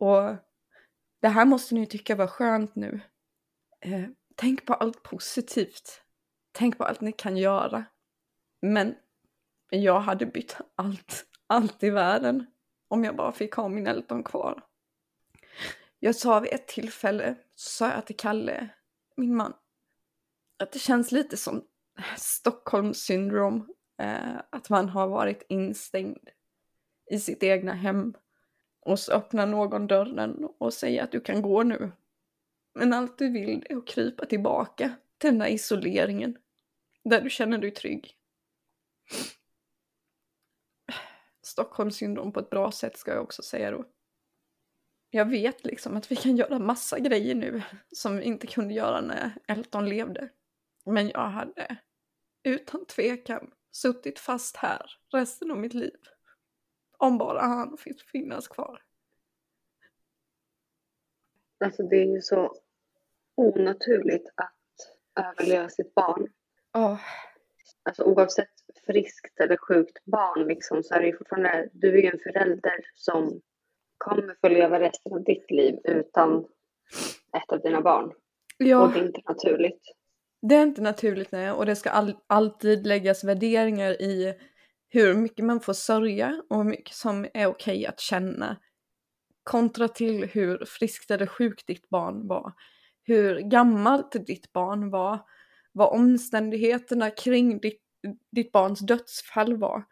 Och det här måste ni tycka var skönt nu. Eh, tänk på allt positivt. Tänk på allt ni kan göra. Men jag hade bytt allt, allt i världen om jag bara fick ha min Elton kvar. Jag sa vid ett tillfälle, så sa jag till Kalle, min man, att det känns lite som Stockholms syndrom. Eh, att man har varit instängd i sitt egna hem. Och så öppnar någon dörren och säger att du kan gå nu. Men allt du vill är att krypa tillbaka till den där isoleringen. Där du känner dig trygg. Stockholms syndrom på ett bra sätt ska jag också säga då. Jag vet liksom att vi kan göra massa grejer nu som vi inte kunde göra när Elton levde. Men jag hade utan tvekan suttit fast här resten av mitt liv. Om bara han fick finnas kvar. Alltså det är ju så onaturligt att överleva sitt barn. Oh. Alltså oavsett friskt eller sjukt barn liksom, så är det ju fortfarande, du är ju en förälder som kommer få leva resten av ditt liv utan ett av dina barn. Ja. Och det är inte naturligt. Det är inte naturligt nej, och det ska all, alltid läggas värderingar i hur mycket man får sörja och hur mycket som är okej att känna. Kontra till hur friskt eller sjukt ditt barn var. Hur gammalt ditt barn var. Vad omständigheterna kring ditt, ditt barns dödsfall var.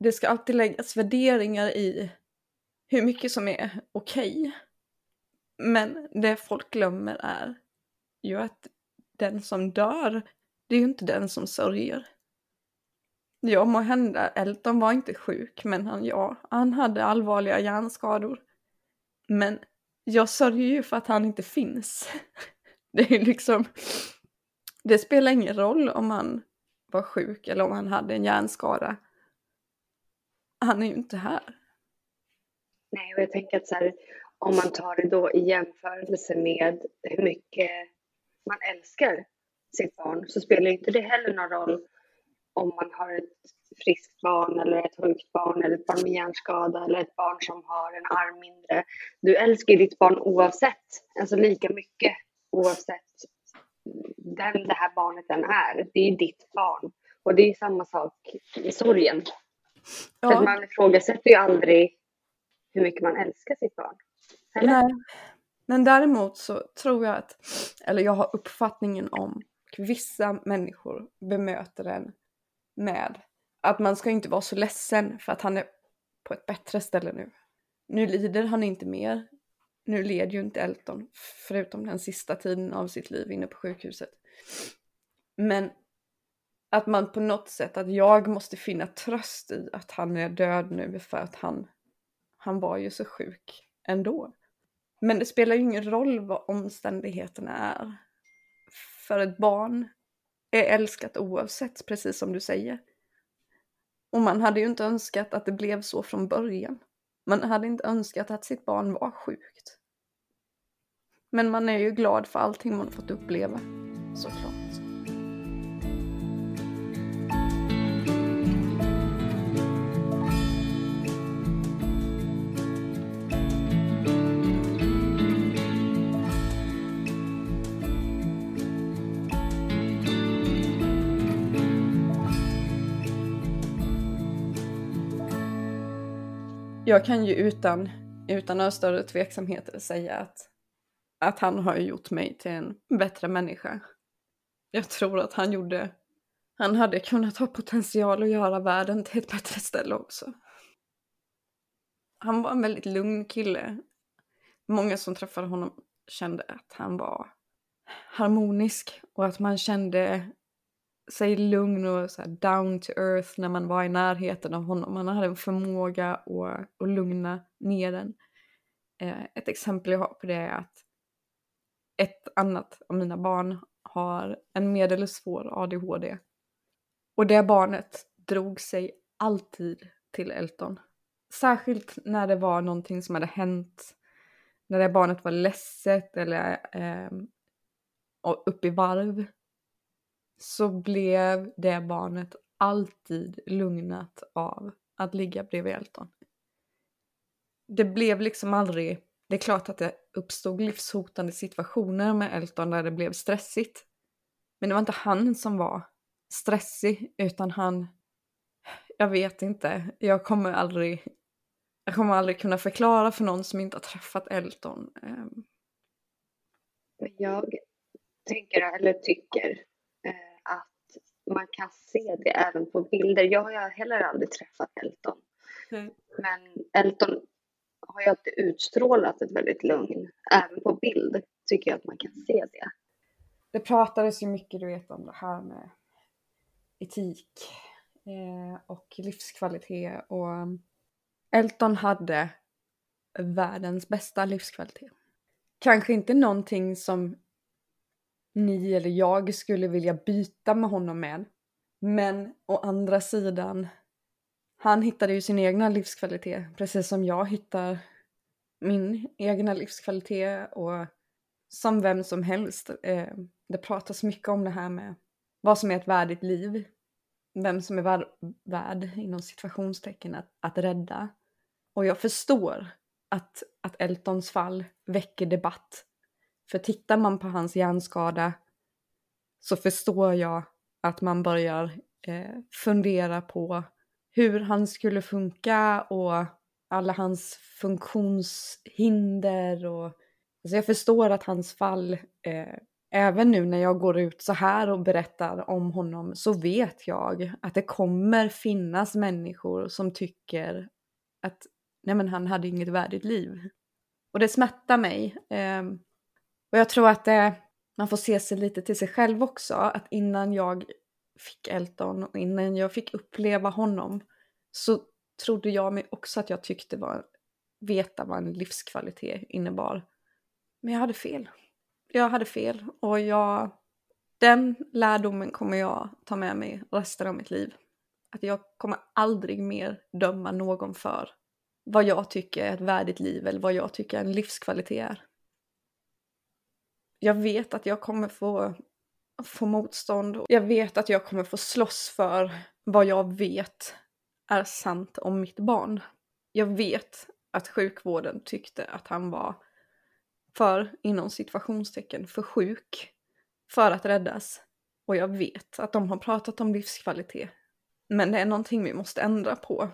Det ska alltid läggas värderingar i hur mycket som är okej. Men det folk glömmer är ju att den som dör, det är ju inte den som sörjer. Ja, må hända, Elton var inte sjuk, men han, ja, han hade allvarliga hjärnskador. Men jag sörjer ju för att han inte finns. [LAUGHS] Det är ju liksom, det spelar ingen roll om han var sjuk eller om han hade en hjärnskada. Han är ju inte här. Nej, och jag tänker att så här, om man tar det då i jämförelse med hur mycket man älskar sitt barn så spelar inte det heller någon roll om man har ett friskt barn eller ett sjukt barn eller ett barn med hjärnskada eller ett barn som har en arm mindre. Du älskar ditt barn oavsett, alltså lika mycket oavsett vem det här barnet än är. Det är ditt barn. Och det är samma sak i sorgen. Ja. För man ifrågasätter ju aldrig hur mycket man älskar sitt barn. Eller? Nej. Men däremot så tror jag att, eller jag har uppfattningen om att vissa människor bemöter en med att man ska inte vara så ledsen för att han är på ett bättre ställe nu. Nu lider han inte mer. Nu led ju inte Elton, förutom den sista tiden av sitt liv inne på sjukhuset. Men att man på något sätt, att jag måste finna tröst i att han är död nu för att han, han var ju så sjuk ändå. Men det spelar ju ingen roll vad omständigheterna är. För ett barn är älskat oavsett, precis som du säger. Och man hade ju inte önskat att det blev så från början. Man hade inte önskat att sitt barn var sjukt. Men man är ju glad för allting man fått uppleva, såklart. Jag kan ju utan, utan några större tveksamheter säga att, att han har gjort mig till en bättre människa. Jag tror att han gjorde, han hade kunnat ha potential att göra världen till ett bättre ställe också. Han var en väldigt lugn kille. Många som träffade honom kände att han var harmonisk och att man kände sig lugn och så down to earth när man var i närheten av honom. Han hade en förmåga att, att lugna ner en. Eh, ett exempel jag har på det är att ett annat av mina barn har en medelsvår ADHD. Och det barnet drog sig alltid till Elton. Särskilt när det var någonting som hade hänt, när det barnet var ledset eller eh, upp i varv så blev det barnet alltid lugnat av att ligga bredvid Elton. Det blev liksom aldrig, det är klart att det uppstod livshotande situationer med Elton där det blev stressigt. Men det var inte han som var stressig utan han, jag vet inte, jag kommer aldrig, jag kommer aldrig kunna förklara för någon som inte har träffat Elton. Ehm. Jag tänker, eller tycker, man kan se det även på bilder. Jag har heller aldrig träffat Elton. Mm. Men Elton har ju alltid utstrålat ett väldigt lugn. Även på bild tycker jag att man kan se det. Det pratades ju mycket du vet om det här med etik eh, och livskvalitet och Elton hade världens bästa livskvalitet. Kanske inte någonting som ni eller jag skulle vilja byta med honom med. Men å andra sidan, han hittade ju sin egna livskvalitet precis som jag hittar min egna livskvalitet och som vem som helst. Eh, det pratas mycket om det här med vad som är ett värdigt liv. Vem som är värd, värd inom situationstecken att, att rädda. Och jag förstår att, att Eltons fall väcker debatt för tittar man på hans hjärnskada så förstår jag att man börjar eh, fundera på hur han skulle funka och alla hans funktionshinder och alltså jag förstår att hans fall, eh, även nu när jag går ut så här och berättar om honom så vet jag att det kommer finnas människor som tycker att nej men han hade inget värdigt liv. Och det smärtar mig. Eh, och jag tror att det, man får se sig lite till sig själv också. Att innan jag fick Elton och innan jag fick uppleva honom så trodde jag mig också att jag tyckte var, veta vad en livskvalitet innebar. Men jag hade fel. Jag hade fel och jag, den lärdomen kommer jag ta med mig resten av mitt liv. Att jag kommer aldrig mer döma någon för vad jag tycker är ett värdigt liv eller vad jag tycker en livskvalitet är jag vet att jag kommer få, få motstånd. Jag vet att jag kommer få slåss för vad jag vet är sant om mitt barn. Jag vet att sjukvården tyckte att han var för, inom situationstecken, för sjuk för att räddas. Och jag vet att de har pratat om livskvalitet. Men det är någonting vi måste ändra på.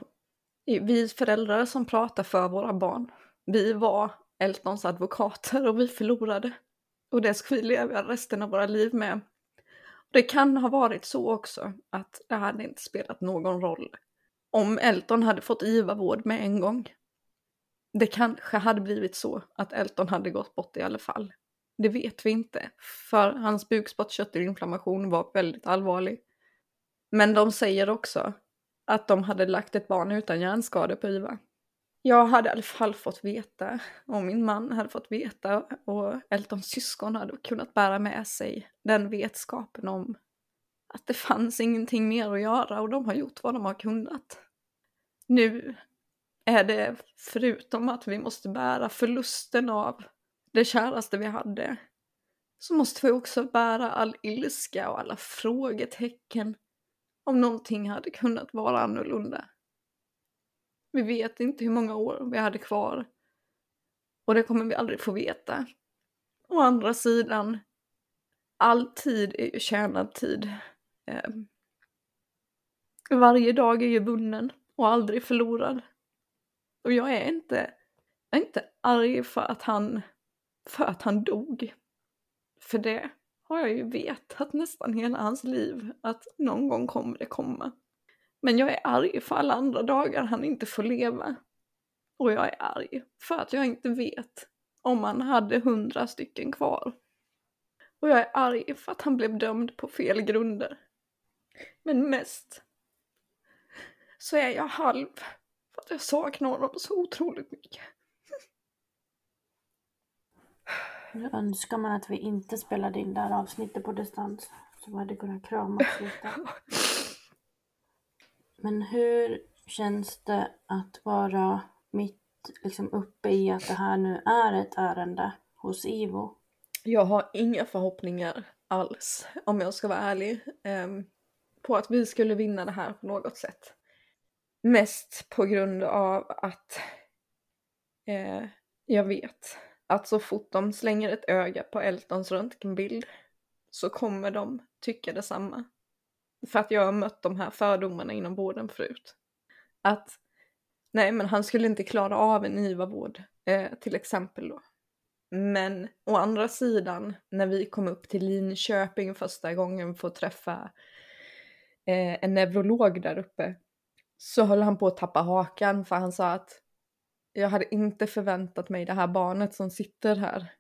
Vi föräldrar som pratar för våra barn, vi var Eltons advokater och vi förlorade. Och det ska vi leva resten av våra liv med. Det kan ha varit så också att det hade inte spelat någon roll om Elton hade fått IVA-vård med en gång. Det kanske hade blivit så att Elton hade gått bort i alla fall. Det vet vi inte, för hans bukspottkörtelinflammation var väldigt allvarlig. Men de säger också att de hade lagt ett barn utan hjärnskador på IVA jag hade i alla fall fått veta, och min man hade fått veta, och Eltons syskon hade kunnat bära med sig den vetskapen om att det fanns ingenting mer att göra och de har gjort vad de har kunnat. Nu är det, förutom att vi måste bära förlusten av det käraste vi hade, så måste vi också bära all ilska och alla frågetecken om någonting hade kunnat vara annorlunda. Vi vet inte hur många år vi hade kvar. Och det kommer vi aldrig få veta. Å andra sidan, all tid är ju tjänad tid. Eh, varje dag är ju vunnen och aldrig förlorad. Och jag är inte, jag är inte arg för att han, för att han dog. För det har jag ju vetat nästan hela hans liv att någon gång kommer det komma. Men jag är arg för alla andra dagar han inte får leva. Och jag är arg för att jag inte vet om han hade hundra stycken kvar. Och jag är arg för att han blev dömd på fel grunder. Men mest så är jag halv för att jag saknar honom så otroligt mycket. Nu önskar man att vi inte spelade in det här avsnittet på distans. Så vi hade kunnat kramas lite. [LAUGHS] Men hur känns det att vara mitt liksom uppe i att det här nu är ett ärende hos IVO? Jag har inga förhoppningar alls, om jag ska vara ärlig, ehm, på att vi skulle vinna det här på något sätt. Mest på grund av att eh, jag vet att så fort de slänger ett öga på Eltons röntgenbild så kommer de tycka detsamma. För att jag har mött de här fördomarna inom vården förut. Att nej, men han skulle inte klara av en IVA-vård eh, till exempel då. Men å andra sidan, när vi kom upp till Linköping första gången för att träffa eh, en neurolog där uppe så höll han på att tappa hakan för han sa att jag hade inte förväntat mig det här barnet som sitter här.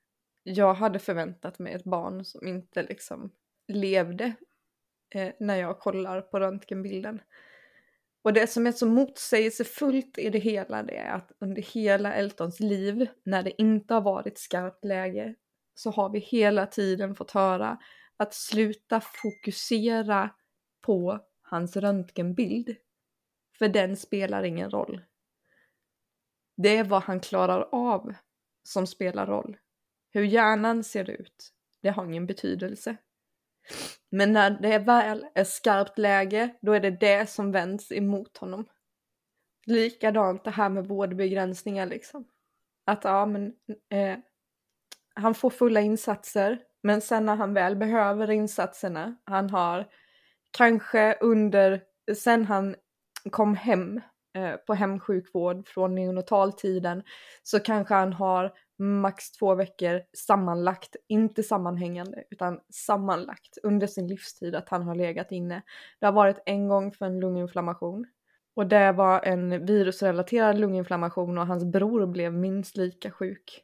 Jag hade förväntat mig ett barn som inte liksom levde eh, när jag kollar på röntgenbilden. Och det som är så motsägelsefullt i det hela det är att under hela Eltons liv, när det inte har varit skarpt läge, så har vi hela tiden fått höra att sluta fokusera på hans röntgenbild. För den spelar ingen roll. Det är vad han klarar av som spelar roll. Hur hjärnan ser ut, det har ingen betydelse. Men när det väl är skarpt läge, då är det det som vänds emot honom. Likadant det här med vårdbegränsningar liksom. Att ja, men eh, han får fulla insatser, men sen när han väl behöver insatserna, han har kanske under, sen han kom hem eh, på hemsjukvård från neonataltiden, så kanske han har max två veckor sammanlagt, inte sammanhängande utan sammanlagt under sin livstid att han har legat inne. Det har varit en gång för en lunginflammation och det var en virusrelaterad lunginflammation och hans bror blev minst lika sjuk.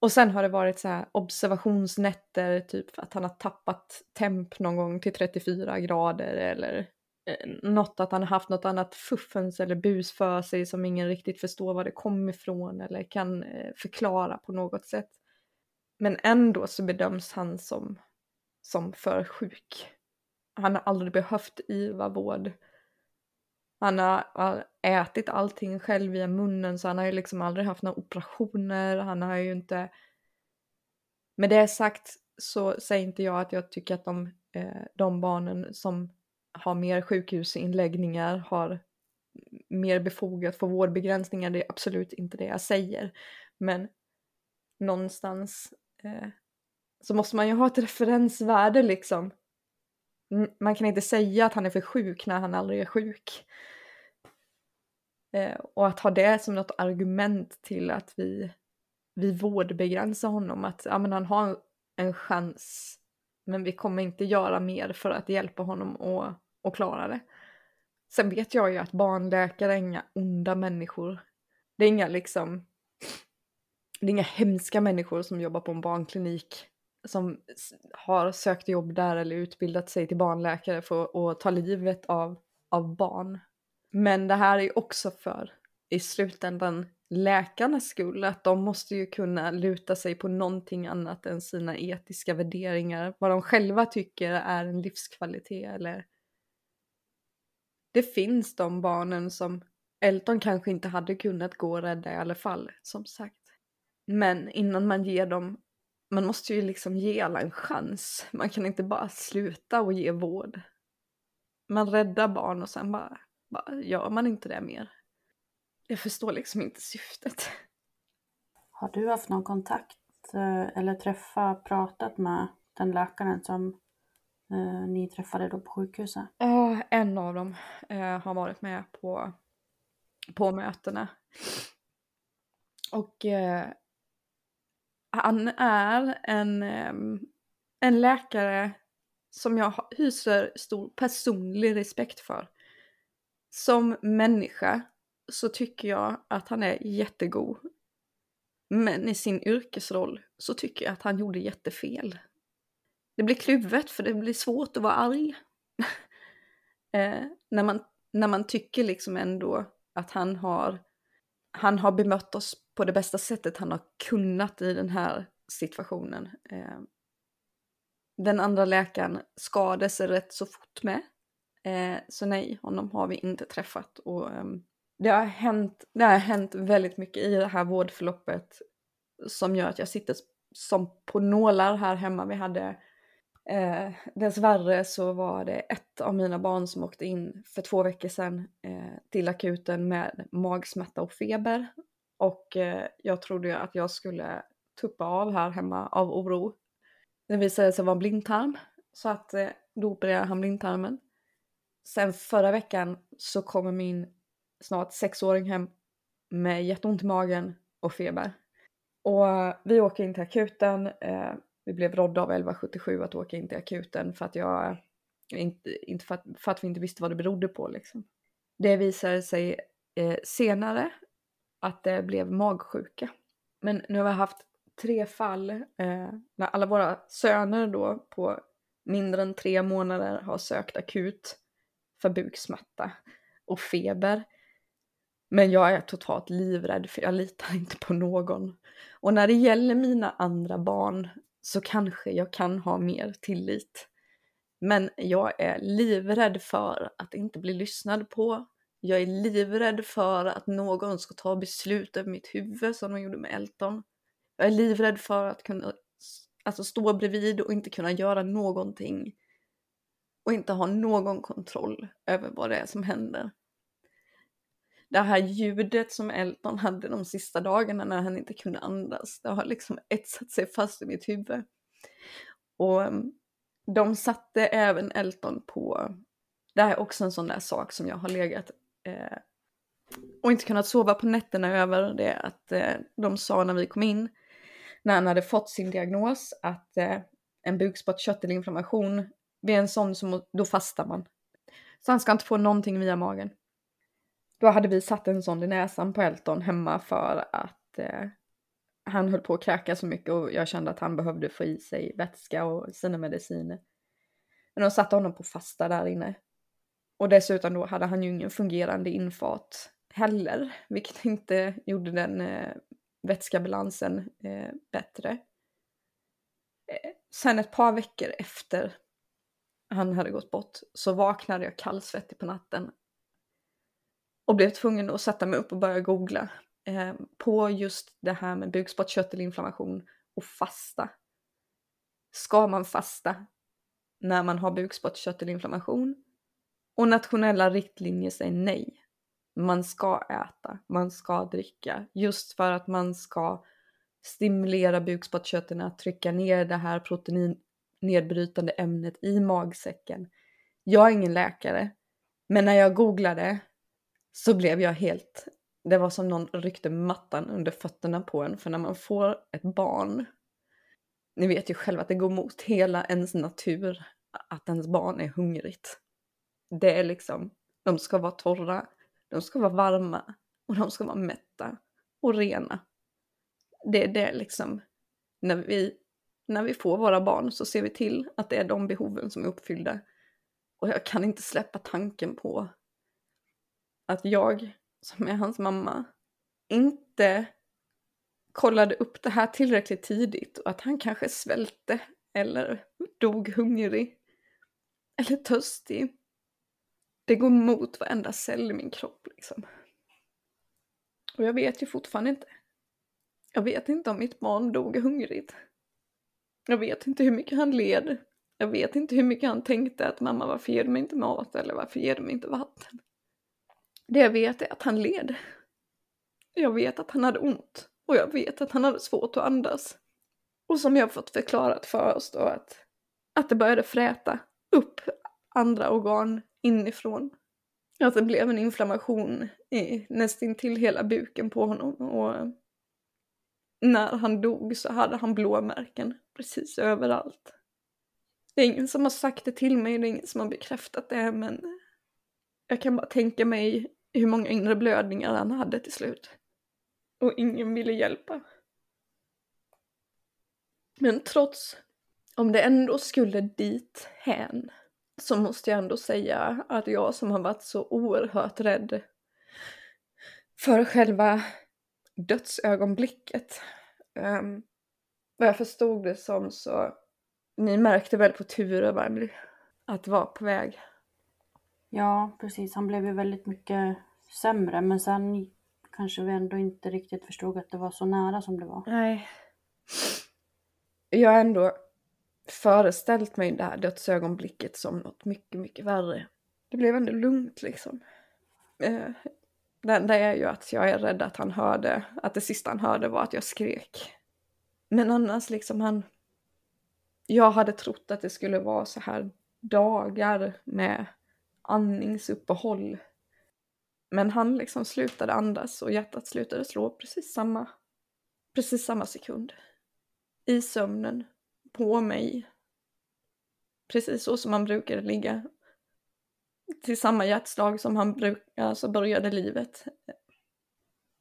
Och sen har det varit så här observationsnätter, typ för att han har tappat temp någon gång till 34 grader eller Eh, något att han har haft något annat fuffens eller bus för sig som ingen riktigt förstår var det kom ifrån eller kan eh, förklara på något sätt. Men ändå så bedöms han som, som för sjuk. Han har aldrig behövt IVA-vård. Han har ätit allting själv via munnen så han har ju liksom aldrig haft några operationer. Han har ju inte... Med det sagt så säger inte jag att jag tycker att de, eh, de barnen som har mer sjukhusinläggningar, har mer befogat för vårdbegränsningar, det är absolut inte det jag säger. Men någonstans eh, så måste man ju ha ett referensvärde liksom. Man kan inte säga att han är för sjuk när han aldrig är sjuk. Eh, och att ha det som något argument till att vi, vi vårdbegränsar honom, att ja, men han har en chans men vi kommer inte göra mer för att hjälpa honom att och klara det. Sen vet jag ju att barnläkare är inga onda människor. Det är inga liksom, det är inga hemska människor som jobbar på en barnklinik som har sökt jobb där eller utbildat sig till barnläkare för att ta livet av, av barn. Men det här är ju också för, i slutändan, läkarnas skull, att de måste ju kunna luta sig på någonting annat än sina etiska värderingar, vad de själva tycker är en livskvalitet eller det finns de barnen som Elton kanske inte hade kunnat gå och rädda i alla fall, som sagt. Men innan man ger dem, man måste ju liksom ge alla en chans. Man kan inte bara sluta och ge vård. Man räddar barn och sen bara, bara gör man inte det mer. Jag förstår liksom inte syftet. Har du haft någon kontakt eh, eller träffat, pratat med den läkaren som eh, ni träffade då på sjukhuset? Ja, en av dem eh, har varit med på på mötena. Och eh, han är en, ehm, en läkare som jag hyser stor personlig respekt för. Som människa så tycker jag att han är jättegod. Men i sin yrkesroll så tycker jag att han gjorde jättefel. Det blir kluvet för det blir svårt att vara arg. [LAUGHS] eh, när, man, när man tycker liksom ändå att han har, han har bemött oss på det bästa sättet han har kunnat i den här situationen. Eh, den andra läkaren skadade sig rätt så fort med. Eh, så nej, honom har vi inte träffat. Och, ehm, det, har hänt, det har hänt väldigt mycket i det här vårdförloppet som gör att jag sitter som på nålar här hemma. Vi hade Eh, dessvärre så var det ett av mina barn som åkte in för två veckor sedan eh, till akuten med magsmärta och feber. Och eh, jag trodde ju att jag skulle tuppa av här hemma av oro. Det visade sig vara blindtarm, så att eh, då opererade han blindtarmen. Sen förra veckan så kommer min snart sexåring hem med jätteont i magen och feber. Och eh, vi åker in till akuten. Eh, vi blev rådda av 1177 att åka in till akuten för att jag inte, inte för, att, för att vi inte visste vad det berodde på liksom. Det visade sig eh, senare att det blev magsjuka. Men nu har vi haft tre fall eh, när alla våra söner då på mindre än tre månader har sökt akut för buksmärta och feber. Men jag är totalt livrädd för jag litar inte på någon. Och när det gäller mina andra barn så kanske jag kan ha mer tillit. Men jag är livrädd för att inte bli lyssnad på. Jag är livrädd för att någon ska ta beslut över mitt huvud som de gjorde med Elton. Jag är livrädd för att kunna alltså, stå bredvid och inte kunna göra någonting. Och inte ha någon kontroll över vad det är som händer. Det här ljudet som Elton hade de sista dagarna när han inte kunde andas, det har liksom etsat sig fast i mitt huvud. Och mm, de satte även Elton på, det här är också en sån där sak som jag har legat eh, och inte kunnat sova på nätterna över, det att eh, de sa när vi kom in, när han hade fått sin diagnos, att eh, en bukspottkörtelinflammation, vid en sån som då fastar man. Så han ska inte få någonting via magen. Då hade vi satt en sån i näsan på Elton hemma för att eh, han höll på att kräka så mycket och jag kände att han behövde få i sig vätska och sina mediciner. Men de satte honom på fasta där inne. Och dessutom då hade han ju ingen fungerande infart heller, vilket inte gjorde den eh, vätskebalansen eh, bättre. Eh, sen ett par veckor efter han hade gått bort så vaknade jag kallsvettig på natten och blev tvungen att sätta mig upp och börja googla eh, på just det här med bukspottkörtelinflammation och fasta. Ska man fasta när man har bukspottkörtelinflammation? Och nationella riktlinjer säger nej. Man ska äta, man ska dricka, just för att man ska stimulera bukspottkörteln att trycka ner det här proteinnedbrytande ämnet i magsäcken. Jag är ingen läkare, men när jag googlade så blev jag helt... Det var som någon ryckte mattan under fötterna på en, för när man får ett barn, ni vet ju själva att det går mot hela ens natur att ens barn är hungrigt. Det är liksom, de ska vara torra, de ska vara varma och de ska vara mätta och rena. Det är det liksom, när vi, när vi får våra barn så ser vi till att det är de behoven som är uppfyllda. Och jag kan inte släppa tanken på att jag, som är hans mamma, inte kollade upp det här tillräckligt tidigt och att han kanske svälte eller dog hungrig eller törstig. Det går mot varenda cell i min kropp liksom. Och jag vet ju fortfarande inte. Jag vet inte om mitt barn dog hungrigt. Jag vet inte hur mycket han led. Jag vet inte hur mycket han tänkte att mamma varför ger du mig inte mat eller varför ger du mig inte vatten. Det jag vet är att han led. Jag vet att han hade ont och jag vet att han hade svårt att andas. Och som jag fått förklarat för oss då att, att det började fräta upp andra organ inifrån. Att det blev en inflammation i nästintill hela buken på honom och när han dog så hade han blåmärken precis överallt. Det är ingen som har sagt det till mig, det är ingen som har bekräftat det men jag kan bara tänka mig hur många inre blödningar han hade till slut. Och ingen ville hjälpa. Men trots, om det ändå skulle dit hän, så måste jag ändå säga att jag som har varit så oerhört rädd för själva dödsögonblicket. Um, vad jag förstod det som så, ni märkte väl på Ture va, att vara på väg. Ja, precis. Han blev ju väldigt mycket sämre men sen kanske vi ändå inte riktigt förstod att det var så nära som det var. Nej. Jag har ändå föreställt mig det här dödsögonblicket som något mycket, mycket värre. Det blev ändå lugnt liksom. Eh, det enda är ju att jag är rädd att han hörde, att det sista han hörde var att jag skrek. Men annars liksom han... Jag hade trott att det skulle vara så här dagar med andningsuppehåll. Men han liksom slutade andas och hjärtat slutade slå precis samma, precis samma sekund. I sömnen, på mig. Precis så som han brukade ligga. Till samma hjärtslag som han bruk, alltså började livet.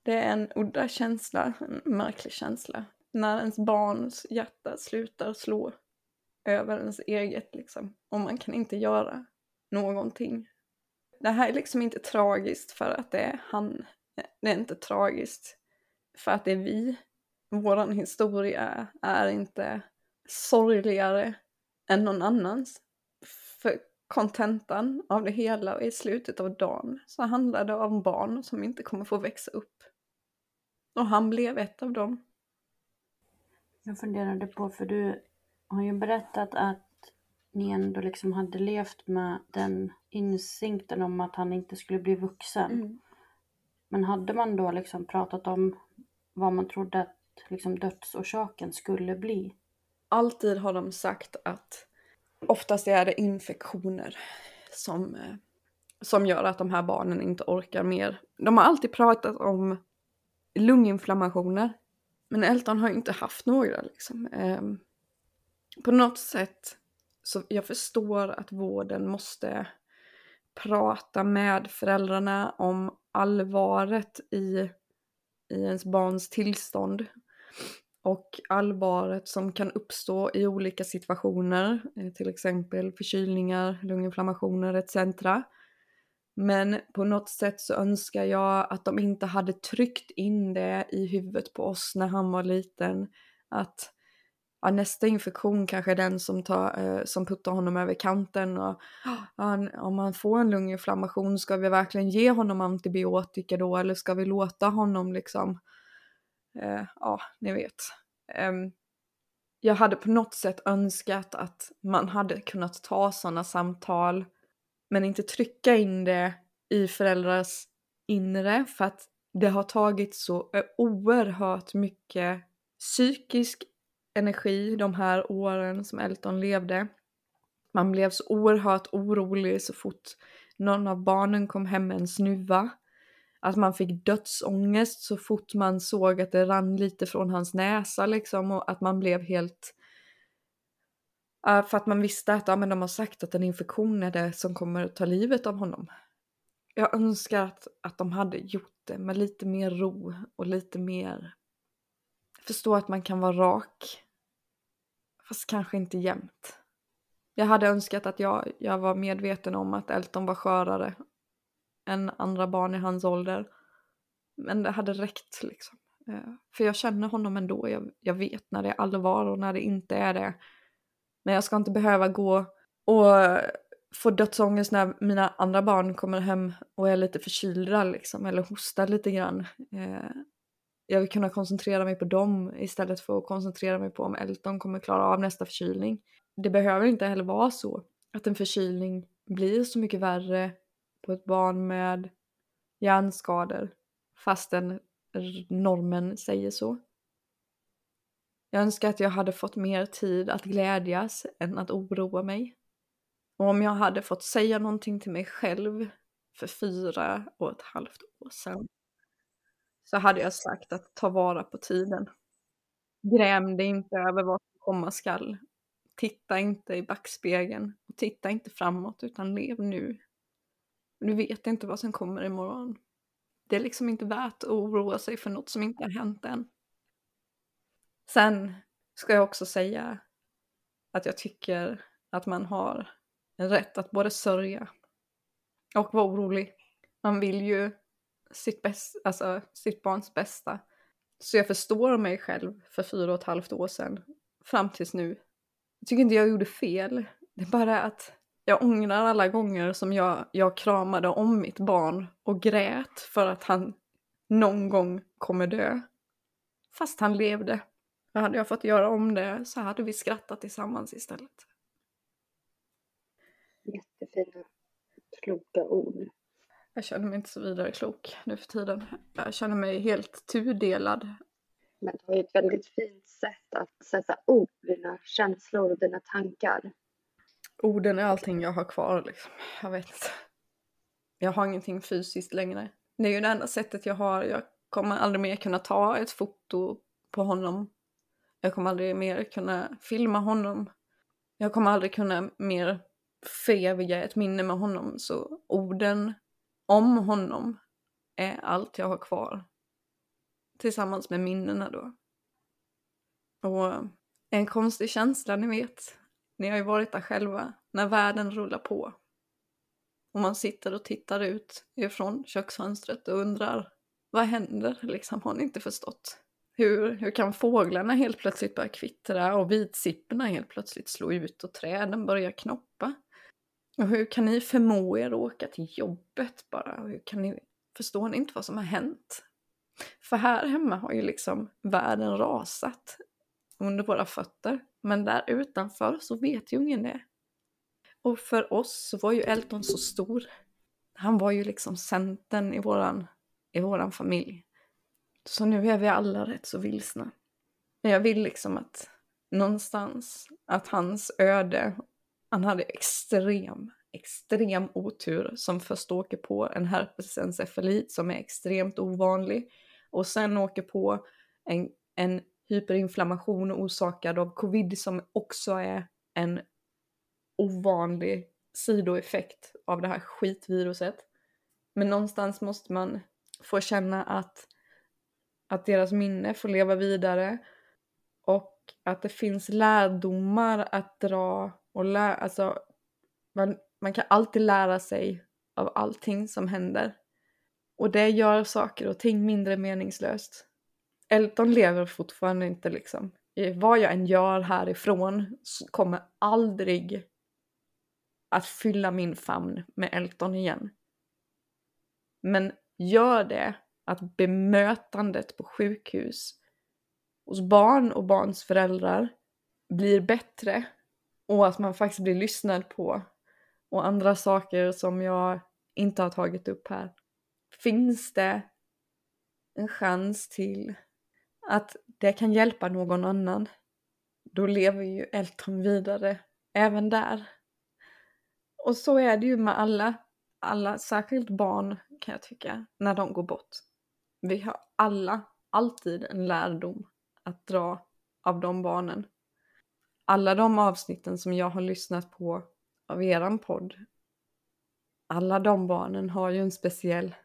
Det är en udda känsla, en märklig känsla. När ens barns hjärta slutar slå över ens eget liksom. Och man kan inte göra någonting. Det här är liksom inte tragiskt för att det är han. Det är inte tragiskt för att det är vi. Våran historia är inte sorgligare än någon annans. För kontentan av det hela och i slutet av dagen så handlar det om barn som inte kommer få växa upp. Och han blev ett av dem. Jag funderade på, för du har ju berättat att ni ändå liksom hade levt med den insikten om att han inte skulle bli vuxen. Mm. Men hade man då liksom pratat om vad man trodde att liksom dödsorsaken skulle bli? Alltid har de sagt att oftast är det infektioner som, eh, som gör att de här barnen inte orkar mer. De har alltid pratat om lunginflammationer. Men Elton har inte haft några liksom. Ehm, på något sätt så jag förstår att vården måste prata med föräldrarna om allvaret i, i ens barns tillstånd och allvaret som kan uppstå i olika situationer, eh, till exempel förkylningar, lunginflammationer etc. Men på något sätt så önskar jag att de inte hade tryckt in det i huvudet på oss när han var liten. Att ja, nästa infektion kanske är den som, tar, eh, som puttar honom över kanten. Och, ja, om han får en lunginflammation, ska vi verkligen ge honom antibiotika då eller ska vi låta honom liksom, eh, ja, ni vet. Ehm, jag hade på något sätt önskat att man hade kunnat ta sådana samtal men inte trycka in det i föräldrars inre för att det har tagit så oerhört mycket psykisk energi de här åren som Elton levde. Man blev så oerhört orolig så fort någon av barnen kom hem med en snuva. Att man fick dödsångest så fort man såg att det rann lite från hans näsa liksom och att man blev helt... Uh, för att man visste att ja, men de har sagt att en infektion är det som kommer att ta livet av honom. Jag önskar att, att de hade gjort det med lite mer ro och lite mer... Förstå att man kan vara rak Fast kanske inte jämt. Jag hade önskat att jag, jag var medveten om att Elton var skörare än andra barn i hans ålder. Men det hade räckt liksom. Eh, för jag känner honom ändå. Jag, jag vet när det är allvar och när det inte är det. Men jag ska inte behöva gå och få dödsångest när mina andra barn kommer hem och är lite förkylda liksom. Eller hostar lite grann. Eh, jag vill kunna koncentrera mig på dem istället för att koncentrera mig på om Elton kommer klara av nästa förkylning. Det behöver inte heller vara så att en förkylning blir så mycket värre på ett barn med hjärnskador fastän normen säger så. Jag önskar att jag hade fått mer tid att glädjas än att oroa mig. Och om jag hade fått säga någonting till mig själv för fyra och ett halvt år sedan så hade jag sagt att ta vara på tiden. Gräm dig inte över vad som komma skall. Titta inte i backspegeln och titta inte framåt utan lev nu. Du vet inte vad som kommer imorgon. Det är liksom inte värt att oroa sig för något som inte har hänt än. Sen ska jag också säga att jag tycker att man har en rätt att både sörja och vara orolig. Man vill ju sitt, bäst, alltså, sitt barns bästa. Så jag förstår mig själv för fyra och ett halvt år sedan fram tills nu. Jag tycker inte jag gjorde fel. Det är bara att jag ångrar alla gånger som jag, jag kramade om mitt barn och grät för att han någon gång kommer dö. Fast han levde. Och hade jag fått göra om det så hade vi skrattat tillsammans istället. Jättefina, kloka ord. Jag känner mig inte så vidare klok nu för tiden. Jag känner mig helt tudelad. Men du har ju ett väldigt fint sätt att sätta ord på dina känslor och dina tankar. Orden är allting jag har kvar liksom. Jag vet inte. Jag har ingenting fysiskt längre. Det är ju det enda sättet jag har. Jag kommer aldrig mer kunna ta ett foto på honom. Jag kommer aldrig mer kunna filma honom. Jag kommer aldrig kunna mer föreviga ett minne med honom. Så orden om honom är allt jag har kvar. Tillsammans med minnena då. Och en konstig känsla, ni vet. Ni har ju varit där själva, när världen rullar på. Och man sitter och tittar ut ifrån köksfönstret och undrar, vad händer liksom? Har ni inte förstått? Hur, hur kan fåglarna helt plötsligt börja kvittra och vitsipporna helt plötsligt slå ut och träden börja knoppa? Och hur kan ni förmå er att åka till jobbet bara? Hur kan ni, förstår ni inte vad som har hänt? För här hemma har ju liksom världen rasat under våra fötter. Men där utanför så vet ju ingen det. Och för oss så var ju Elton så stor. Han var ju liksom centern i våran, i våran familj. Så nu är vi alla rätt så vilsna. Men jag vill liksom att någonstans att hans öde han hade extrem, extrem otur som först åker på en herpesencefalit som är extremt ovanlig och sen åker på en, en hyperinflammation orsakad av covid som också är en ovanlig sidoeffekt av det här skitviruset. Men någonstans måste man få känna att, att deras minne får leva vidare och att det finns lärdomar att dra och lä alltså, man, man kan alltid lära sig av allting som händer. Och det gör saker och ting mindre meningslöst. Elton lever fortfarande inte liksom. Vad jag än gör härifrån så kommer aldrig att fylla min famn med Elton igen. Men gör det att bemötandet på sjukhus hos barn och barns föräldrar blir bättre och att man faktiskt blir lyssnad på och andra saker som jag inte har tagit upp här. Finns det en chans till att det kan hjälpa någon annan, då lever ju Elton vidare även där. Och så är det ju med alla, alla, särskilt barn kan jag tycka, när de går bort. Vi har alla alltid en lärdom att dra av de barnen alla de avsnitten som jag har lyssnat på av eran podd, alla de barnen har ju en speciell,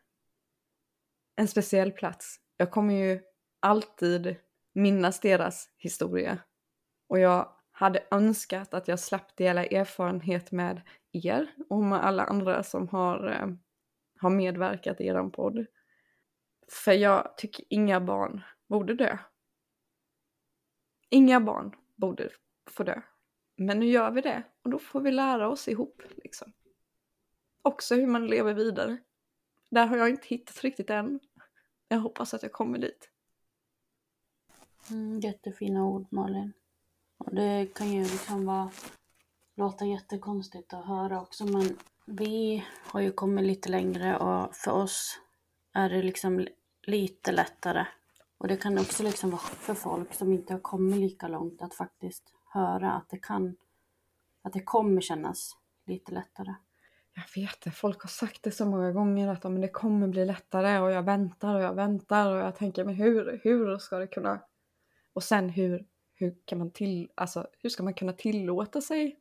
en speciell plats. Jag kommer ju alltid minnas deras historia. Och jag hade önskat att jag slapp dela erfarenhet med er och med alla andra som har, eh, har medverkat i eran podd. För jag tycker inga barn borde dö. Inga barn borde får dö. Men nu gör vi det och då får vi lära oss ihop liksom. Också hur man lever vidare. Där har jag inte hittat riktigt än. Jag hoppas att jag kommer dit. Mm, jättefina ord Malin. Och det kan ju liksom vara, låta jättekonstigt att höra också men vi har ju kommit lite längre och för oss är det liksom lite lättare. Och det kan också liksom vara för folk som inte har kommit lika långt att faktiskt höra att det kan, att det kommer kännas lite lättare. jag vet det, folk har sagt det så många gånger att men det kommer bli lättare och jag väntar och jag väntar och jag tänker men hur, hur ska det kunna... Och sen hur, hur kan man till, alltså hur ska man kunna tillåta sig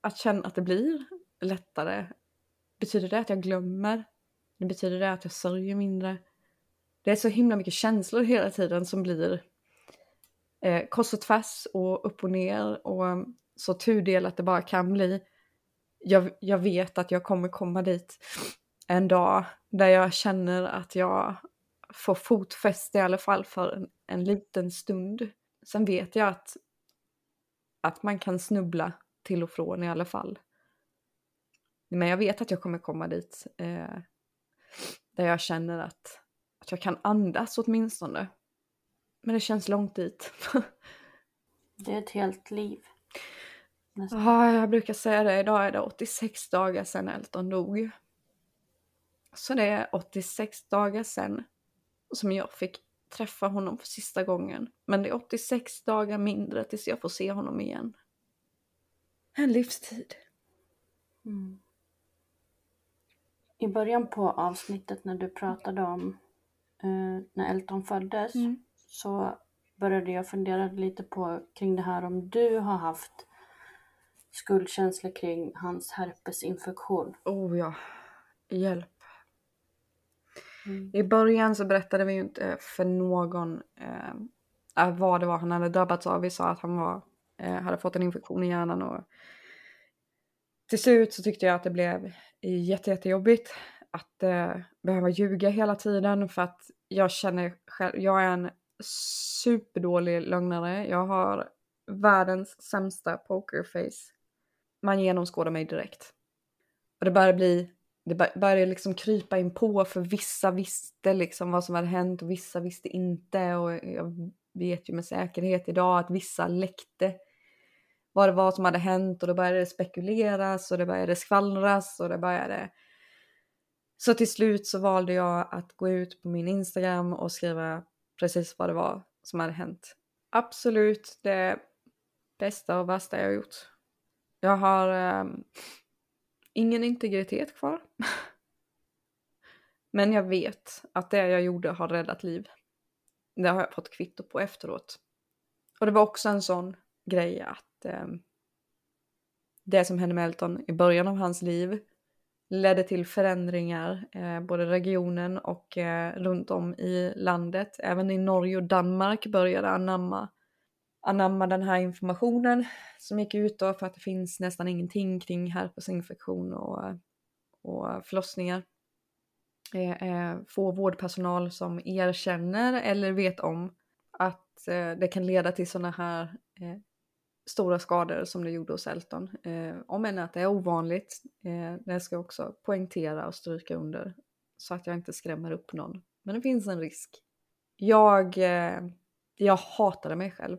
att känna att det blir lättare? Betyder det att jag glömmer? Det betyder det att jag sörjer mindre? Det är så himla mycket känslor hela tiden som blir eh, kors och tvärs och upp och ner och mm, så tudelat det bara kan bli jag, jag vet att jag kommer komma dit en dag där jag känner att jag får fotfäste i alla fall för en, en liten stund. Sen vet jag att, att man kan snubbla till och från i alla fall. Men jag vet att jag kommer komma dit eh, där jag känner att, att jag kan andas åtminstone. Men det känns långt dit. [LAUGHS] det är ett helt liv. Ja, jag brukar säga det. Idag är det 86 dagar sedan Elton dog. Så det är 86 dagar sedan som jag fick träffa honom för sista gången. Men det är 86 dagar mindre tills jag får se honom igen. En livstid. Mm. I början på avsnittet när du pratade om eh, när Elton föddes mm. Så började jag fundera lite på kring det här om du har haft skuldkänsla kring hans herpesinfektion. Oh ja, hjälp. Mm. I början så berättade vi ju inte för någon eh, vad det var han hade drabbats av. Vi sa att han var, eh, hade fått en infektion i hjärnan och till slut så tyckte jag att det blev jätte, jättejobbigt att eh, behöva ljuga hela tiden för att jag känner själv, jag är en superdålig lögnare. Jag har världens sämsta pokerface man genomskådar mig direkt. Och det började bli, det började liksom krypa in på för vissa visste liksom vad som hade hänt och vissa visste inte och jag vet ju med säkerhet idag att vissa läckte vad det var som hade hänt och då började det spekuleras och det började skvallras och det började så till slut så valde jag att gå ut på min Instagram och skriva precis vad det var som hade hänt. Absolut det bästa och värsta jag har gjort. Jag har um, ingen integritet kvar. [LAUGHS] Men jag vet att det jag gjorde har räddat liv. Det har jag fått kvitto på efteråt. Och det var också en sån grej att um, det som hände med Elton i början av hans liv ledde till förändringar, eh, både regionen och eh, runt om i landet. Även i Norge och Danmark började anamma anamma den här informationen som gick ut då för att det finns nästan ingenting kring herpesinfektion och, och förlossningar. Eh, eh få vårdpersonal som erkänner eller vet om att eh, det kan leda till sådana här eh, stora skador som det gjorde hos Elton. Eh, om än att det är ovanligt, eh, det ska jag också poängtera och stryka under så att jag inte skrämmer upp någon. Men det finns en risk. Jag, eh, jag hatade mig själv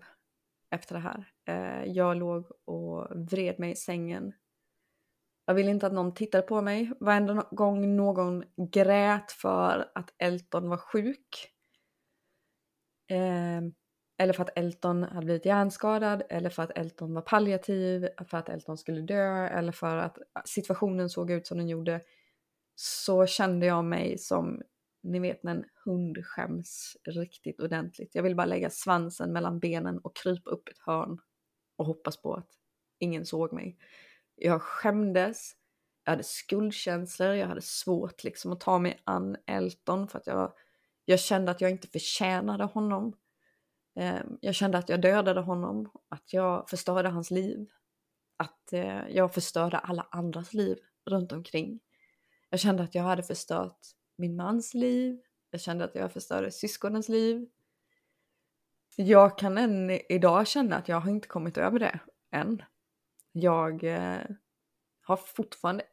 efter det här. Eh, jag låg och vred mig i sängen. Jag ville inte att någon tittade på mig. Varenda gång någon grät för att Elton var sjuk. Eh, eller för att Elton hade blivit hjärnskadad, eller för att Elton var palliativ, för att Elton skulle dö, eller för att situationen såg ut som den gjorde. Så kände jag mig som ni vet när en hund skäms riktigt ordentligt. Jag vill bara lägga svansen mellan benen och krypa upp ett hörn och hoppas på att ingen såg mig. Jag skämdes, jag hade skuldkänslor, jag hade svårt liksom att ta mig an Elton för att jag, jag kände att jag inte förtjänade honom. Eh, jag kände att jag dödade honom, att jag förstörde hans liv. Att eh, jag förstörde alla andras liv runt omkring. Jag kände att jag hade förstört min mans liv. Jag kände att jag förstörde syskonens liv. Jag kan än idag känna att jag har inte kommit över det än. Jag eh, har fortfarande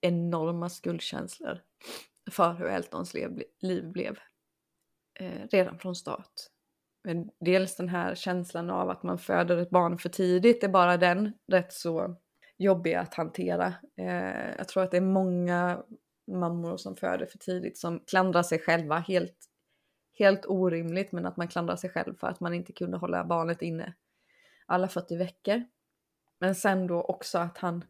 enorma skuldkänslor för hur Eltons liv, blev redan från start. Men dels den här känslan av att man föder ett barn för tidigt är bara den rätt så jobbig att hantera. Eh, jag tror att det är många mammor som föder för tidigt som klandrar sig själva helt, helt orimligt men att man klandrar sig själv för att man inte kunde hålla barnet inne alla 40 veckor. Men sen då också att han,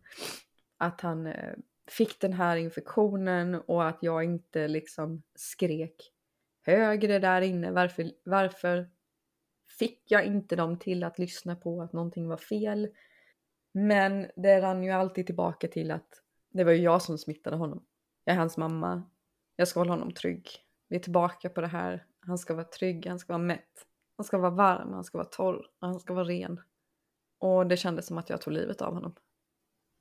att han eh, fick den här infektionen och att jag inte liksom skrek högre där inne. Varför, varför fick jag inte dem till att lyssna på att någonting var fel? Men det rann ju alltid tillbaka till att det var ju jag som smittade honom. Jag är hans mamma. Jag ska hålla honom trygg. Vi är tillbaka på det här. Han ska vara trygg, han ska vara mätt. Han ska vara varm, han ska vara torr och han ska vara ren. Och det kändes som att jag tog livet av honom.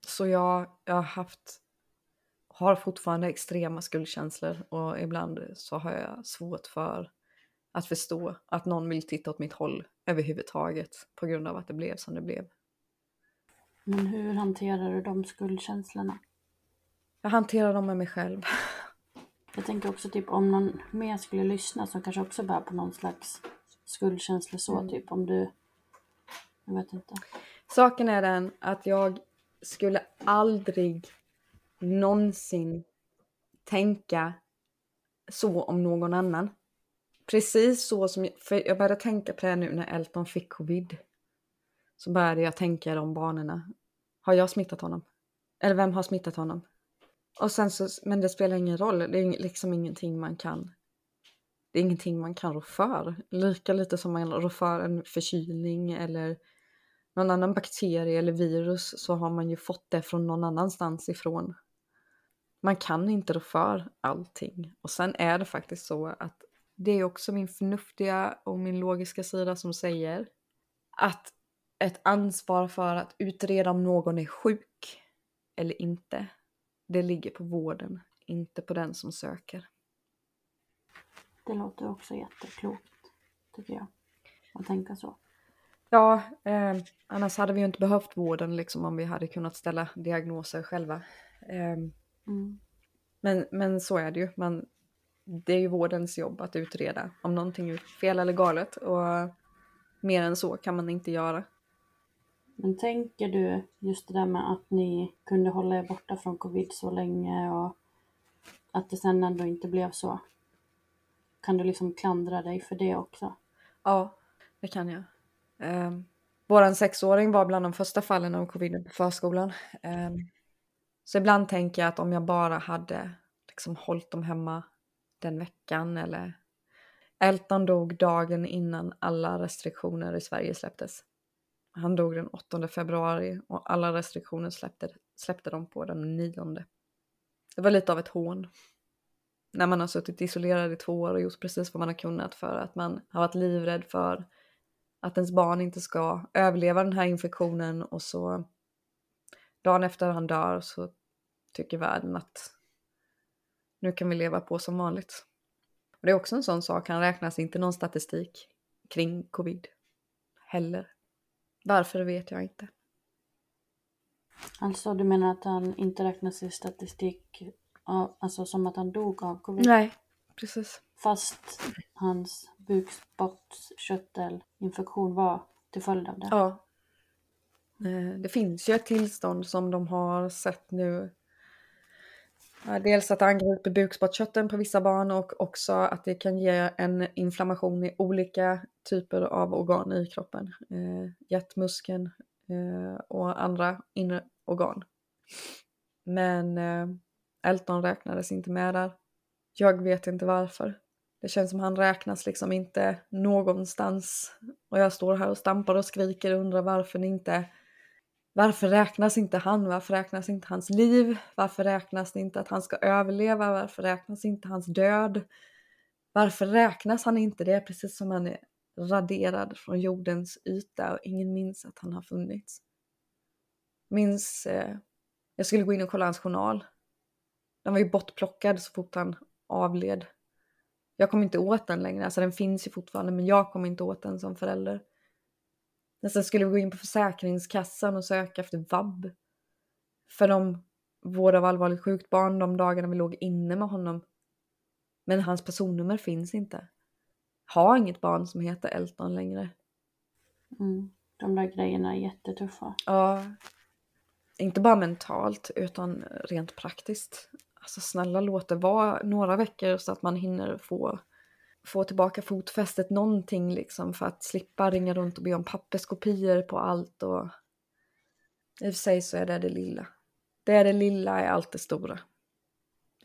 Så jag, jag har haft, har fortfarande extrema skuldkänslor och ibland så har jag svårt för att förstå att någon vill titta åt mitt håll överhuvudtaget på grund av att det blev som det blev. Men hur hanterar du de skuldkänslorna? Jag hanterar dem med mig själv. [LAUGHS] Jag tänker också typ om någon mer skulle lyssna som kanske också bär på någon slags skuldkänsla så Mm. typ om du... Jag vet inte. Saken är den att jag skulle aldrig någonsin tänka så om någon annan. Precis så som jag, för jag började tänka på det nu när Elton fick covid. Så började jag tänka i de banorna. Har jag smittat honom? Eller vem har smittat honom? Och sen så, men det spelar ingen roll. Det är liksom ingenting man kan. Det är ingenting man kan rå för. Lika lite som man rår för en förkylning eller någon annan bakterie eller virus så har man ju fått det från någon annanstans ifrån. Man kan inte rå för allting. Och sen är det faktiskt så att det är också min förnuftiga och min logiska sida som säger att ett ansvar för att utreda om någon är sjuk eller inte, det ligger på vården, inte på den som söker. Det låter också jätteklokt, tycker jag. Att tänka så. Ja, eh, annars hade vi ju inte behövt vården liksom om vi hade kunnat ställa diagnoser själva. Eh, Mm. men, men så är det ju. Man, det är ju vårdens jobb att utreda om någonting är fel eller galet och mer än så kan man inte göra. Men tänker du just det där med att ni kunde hålla er borta från covid så länge och att det sen ändå inte blev så? Kan du liksom klandra dig för det också? Ja, det kan jag. Eh, våran sexåring var bland de första fallen av covid på förskolan. Eh, så ibland tänker jag att om jag bara hade liksom hållit dem hemma den veckan eller Elton dog dagen innan alla restriktioner i Sverige släpptes. Han dog den 8 februari och alla restriktioner släppte, släppte de på den 9. Det var lite av ett hån. När man har suttit isolerad i två år och gjort precis vad man har kunnat för att man har varit livrädd för att ens barn inte ska överleva den här infektionen och så dagen efter han dör så tycker världen att nu kan vi leva på som vanligt. Och det är också en sån sak, han räknas inte någon statistik kring covid heller. Varför vet jag inte. Alltså du menar att han inte räknas i statistik, av, alltså som att han dog av covid? Nej, precis. Fast hans bukspottkörtelinfektion var till följd av det? Ja. Eh, Det finns ju ett tillstånd som de har sett nu. Dels att det angriper bukspottkörteln på vissa barn och också att det kan ge en inflammation i olika typer av organ i kroppen. Eh, hjärtmuskeln eh, och andra inre organ. Men eh, Elton räknades inte med där. Jag vet inte varför. Det känns som han räknas liksom inte någonstans. Och jag står här och stampar och skriker och undrar varför ni inte... Varför räknas inte han? Varför räknas inte hans liv? Varför räknas det inte att han ska överleva? Varför räknas inte hans död? Varför räknas han inte? Det är precis som han är raderad från jordens yta och ingen minns att han har funnits. Minns... Eh, jag skulle gå in och kolla hans journal. Den var ju bortplockad så fort han avled. Jag kom inte åt den längre, alltså den finns ju fortfarande men jag kom inte åt den som förälder. Sen skulle vi gå in på Försäkringskassan och söka efter vab. För de vård av allvarligt sjukt barn de dagarna vi låg inne med honom. Men hans personnummer finns inte. Har inget barn som heter Elton längre. Mm. De där grejerna är jättetuffa. Ja, inte bara mentalt utan rent praktiskt. Alltså snälla låt det vara några veckor så att man hinner få, få tillbaka fotfästet någonting liksom för att slippa ringa runt och be om papperskopior på allt och i och för sig så är det det lilla. det är det lilla är allt det stora.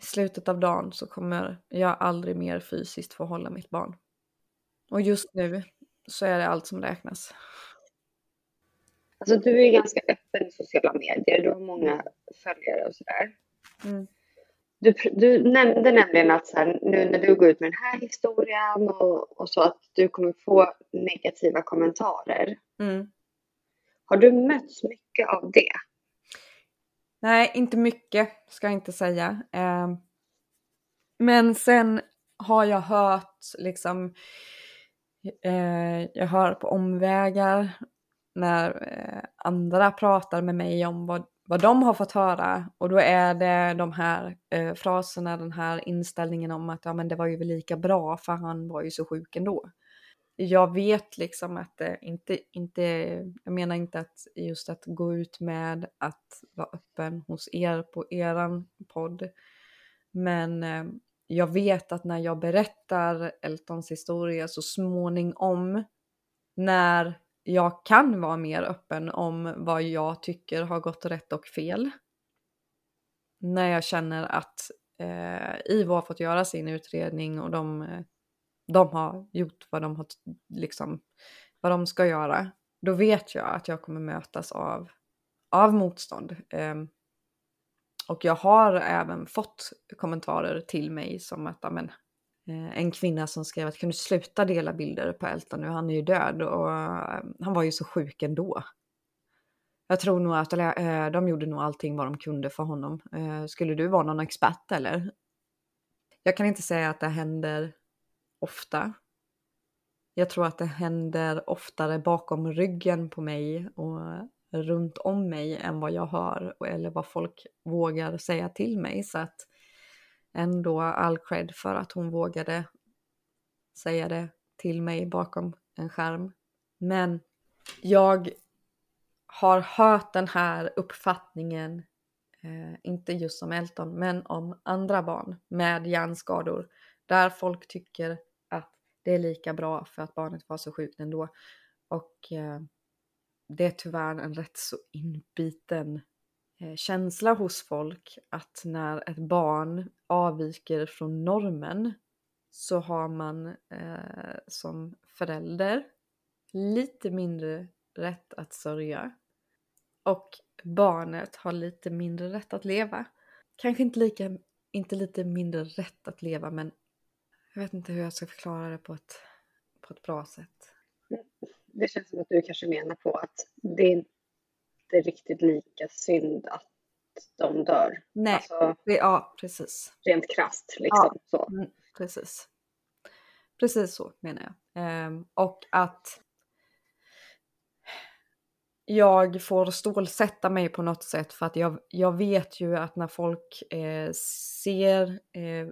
I slutet av dagen så kommer jag aldrig mer fysiskt få hålla mitt barn. Och just nu så är det allt som räknas. Alltså du är ganska öppen i sociala medier, du har många följare och sådär. Mm. Du, du nämnde nämligen att så här, nu när du går ut med den här historien och, och så att du kommer få negativa kommentarer. Mm. Har du mötts mycket av det? Nej, inte mycket ska jag inte säga. Eh, men sen har jag hört liksom, eh, jag hör på omvägar när eh, andra pratar med mig om vad, vad de har fått höra och då är det de här eh, fraserna, den här inställningen om att ja men det var ju väl lika bra för han var ju så sjuk ändå. Jag vet liksom att det inte, inte, jag menar inte att just att gå ut med att vara öppen hos er på eran podd. Men eh, jag vet att när jag berättar Eltons historia så småningom när jag kan vara mer öppen om vad jag tycker har gått rätt och fel. När jag känner att eh, IVO har fått göra sin utredning och de, eh, de har gjort vad de, har, liksom, vad de ska göra. Då vet jag att jag kommer mötas av, av motstånd. Eh, och jag har även fått kommentarer till mig som att amen, Eh, en kvinna som skrev att kan du sluta dela bilder på Elton nu, han är ju död och eh, han var ju så sjuk ändå. Jag tror nog att eller, eh, de gjorde nog allting vad de kunde för honom. Skulle du vara någon expert eller? Jag kan inte säga att det händer ofta. Jag tror att det händer oftare bakom ryggen på mig och runt om mig än vad jag hör eller vad folk vågar säga till mig. Så att ändå all cred för att hon vågade säga det till mig bakom en skärm. Men jag har hört den här uppfattningen, eh, inte just om Elton, men om andra barn med hjärnskador, där folk tycker att det är lika bra för att barnet var så sjukt ändå. Och eh, det är tyvärr en rätt så inbiten Eh, känsla hos folk att när ett barn avviker från normen så har man eh, som förälder lite mindre rätt att sörja och barnet har lite mindre rätt att leva. Kanske inte lika, inte lite mindre rätt att leva men jag vet inte hur jag ska förklara det på ett, på ett bra sätt. Det känns som att du kanske menar på att det inte riktigt lika synd att de dör. Nej, alltså, ja precis. Rent krasst liksom. Ja, så. Mm, precis. Precis så menar jag. Ehm, och att jag får stålsätta mig på något sätt för att jag, jag vet ju att när folk eh, ser eh,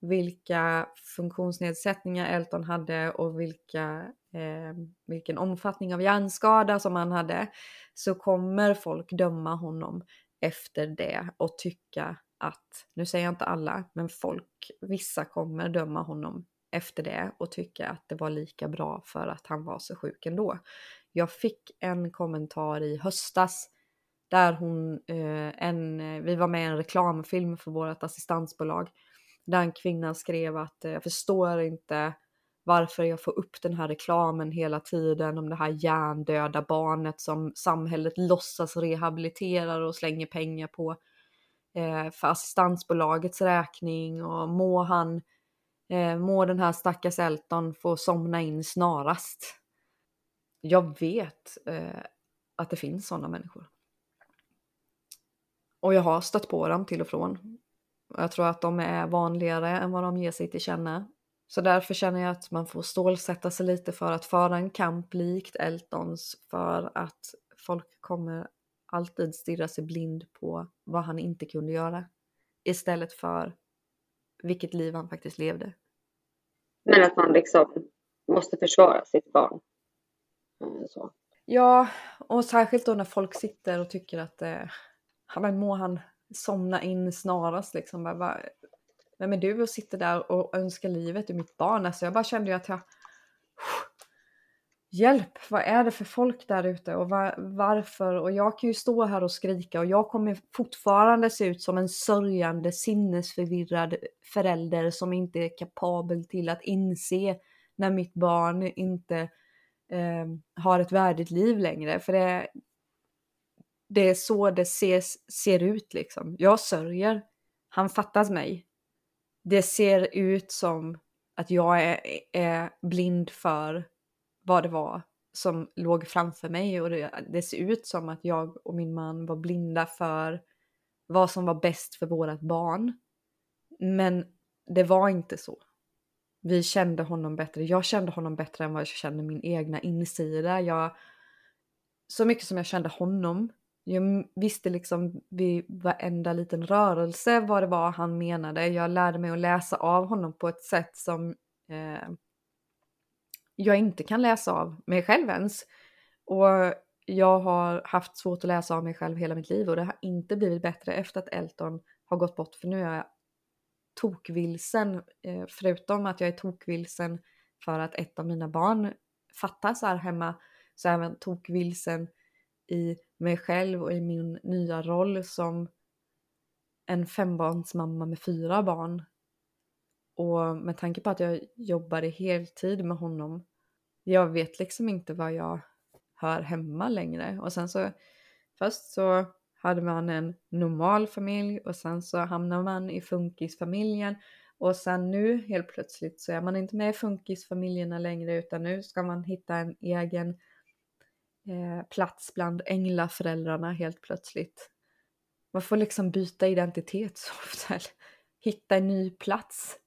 vilka funktionsnedsättningar Elton hade och vilka eh, vilken omfattning av hjärnskada som han hade så kommer folk döma honom efter det och tycka att, nu säger jag inte alla, men folk, vissa kommer döma honom efter det och tycka att det var lika bra för att han var så sjuk ändå. Jag fick en kommentar i höstas där hon, eh, en, vi var med i en reklamfilm för vårt assistansbolag, den kvinnan skrev att eh, jag förstår inte varför jag får upp den här reklamen hela tiden om det här hjärndöda barnet som samhället låtsas rehabiliterar och slänger pengar på eh, för assistansbolagets räkning och må han, eh, må den här stackars Elton få somna in snarast. Jag vet eh, att det finns sådana människor. Och jag har stött på dem till och från. Jag tror att de är vanligare än vad de ger sig till känna. Så därför känner jag att man får stålsätta sig lite för att föra en kamp likt Eltons för att folk kommer alltid stirra sig blind på vad han inte kunde göra istället för vilket liv han faktiskt levde. Men att man liksom måste försvara sitt barn. Mm, så. Ja, och särskilt då när folk sitter och tycker att eh, men må han somna in snarast liksom. Bara, vem är du och sitter där och önskar livet ur mitt barn? Alltså jag bara kände ju att jag... hjälp, vad är det för folk där ute och var, varför? Och jag kan ju stå här och skrika och jag kommer fortfarande se ut som en sörjande, sinnesförvirrad förälder som inte är kapabel till att inse när mitt barn inte eh, har ett värdigt liv längre. För det, det är så det ses, ser ut liksom. Jag sörjer. Han fattas mig. Det ser ut som att jag är, är blind för vad det var som låg framför mig och det, det ser ut som att jag och min man var blinda för vad som var bäst för vårt barn. Men det var inte så. Vi kände honom bättre. Jag kände honom bättre än vad jag kände min egna insida. Jag, så mycket som jag kände honom. Jag visste liksom vid varenda liten rörelse vad det var han menade. Jag lärde mig att läsa av honom på ett sätt som eh, jag inte kan läsa av mig själv ens. Och jag har haft svårt att läsa av mig själv hela mitt liv och det har inte blivit bättre efter att Elton har gått bort för nu är jag tokvilsen. Eh, förutom att jag är tokvilsen för att ett av mina barn fattas här hemma så är jag även tokvilsen i mig själv och i min nya roll som en fembarnsmamma med fyra barn. Och med tanke på att jag jobbade heltid med honom, jag vet liksom inte vad jag hör hemma längre. Och sen så, först så hade man en normal familj och sen så hamnar man i funkisfamiljen och sen nu helt plötsligt så är man inte med i funkisfamiljerna längre utan nu ska man hitta en egen eh, plats bland änglaföräldrarna helt plötsligt. Man får liksom byta identitet så ofta, hitta en ny plats.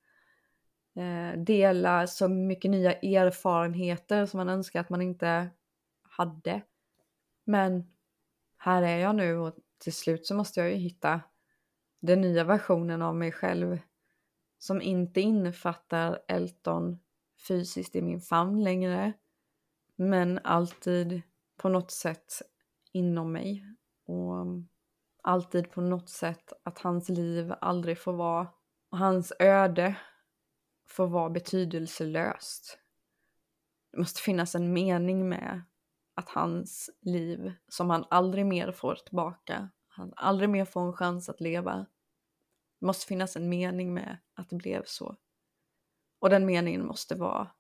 Eh, dela så mycket nya erfarenheter som man önskar att man inte hade. Men här är jag nu och till slut så måste jag ju hitta den nya versionen av mig själv som inte innefattar Elton fysiskt i min famn längre men alltid på något sätt inom mig och alltid på något sätt att hans liv aldrig får vara och hans öde får vara betydelselöst. Det måste finnas en mening med att hans liv, som han aldrig mer får tillbaka, han aldrig mer får en chans att leva. Det måste finnas en mening med att det blev så. Och den meningen måste vara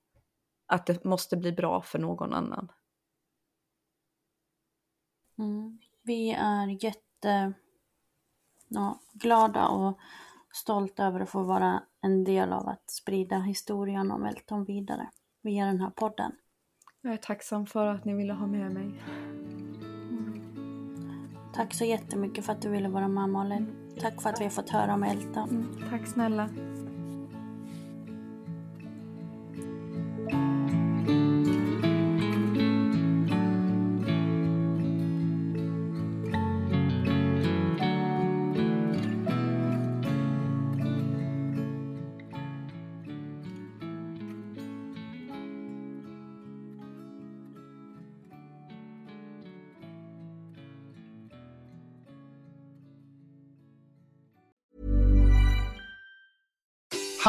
att det måste bli bra för någon annan. Mm. Vi är jätte ja, glada och stolta över att få vara en del av att sprida historien om Elton vidare via den här podden. Jag är tacksam för att ni ville ha med mig. Mm. Tack så jättemycket för att du ville vara med Malin. Tack för att vi har fått höra om Elton. Mm, tack snälla.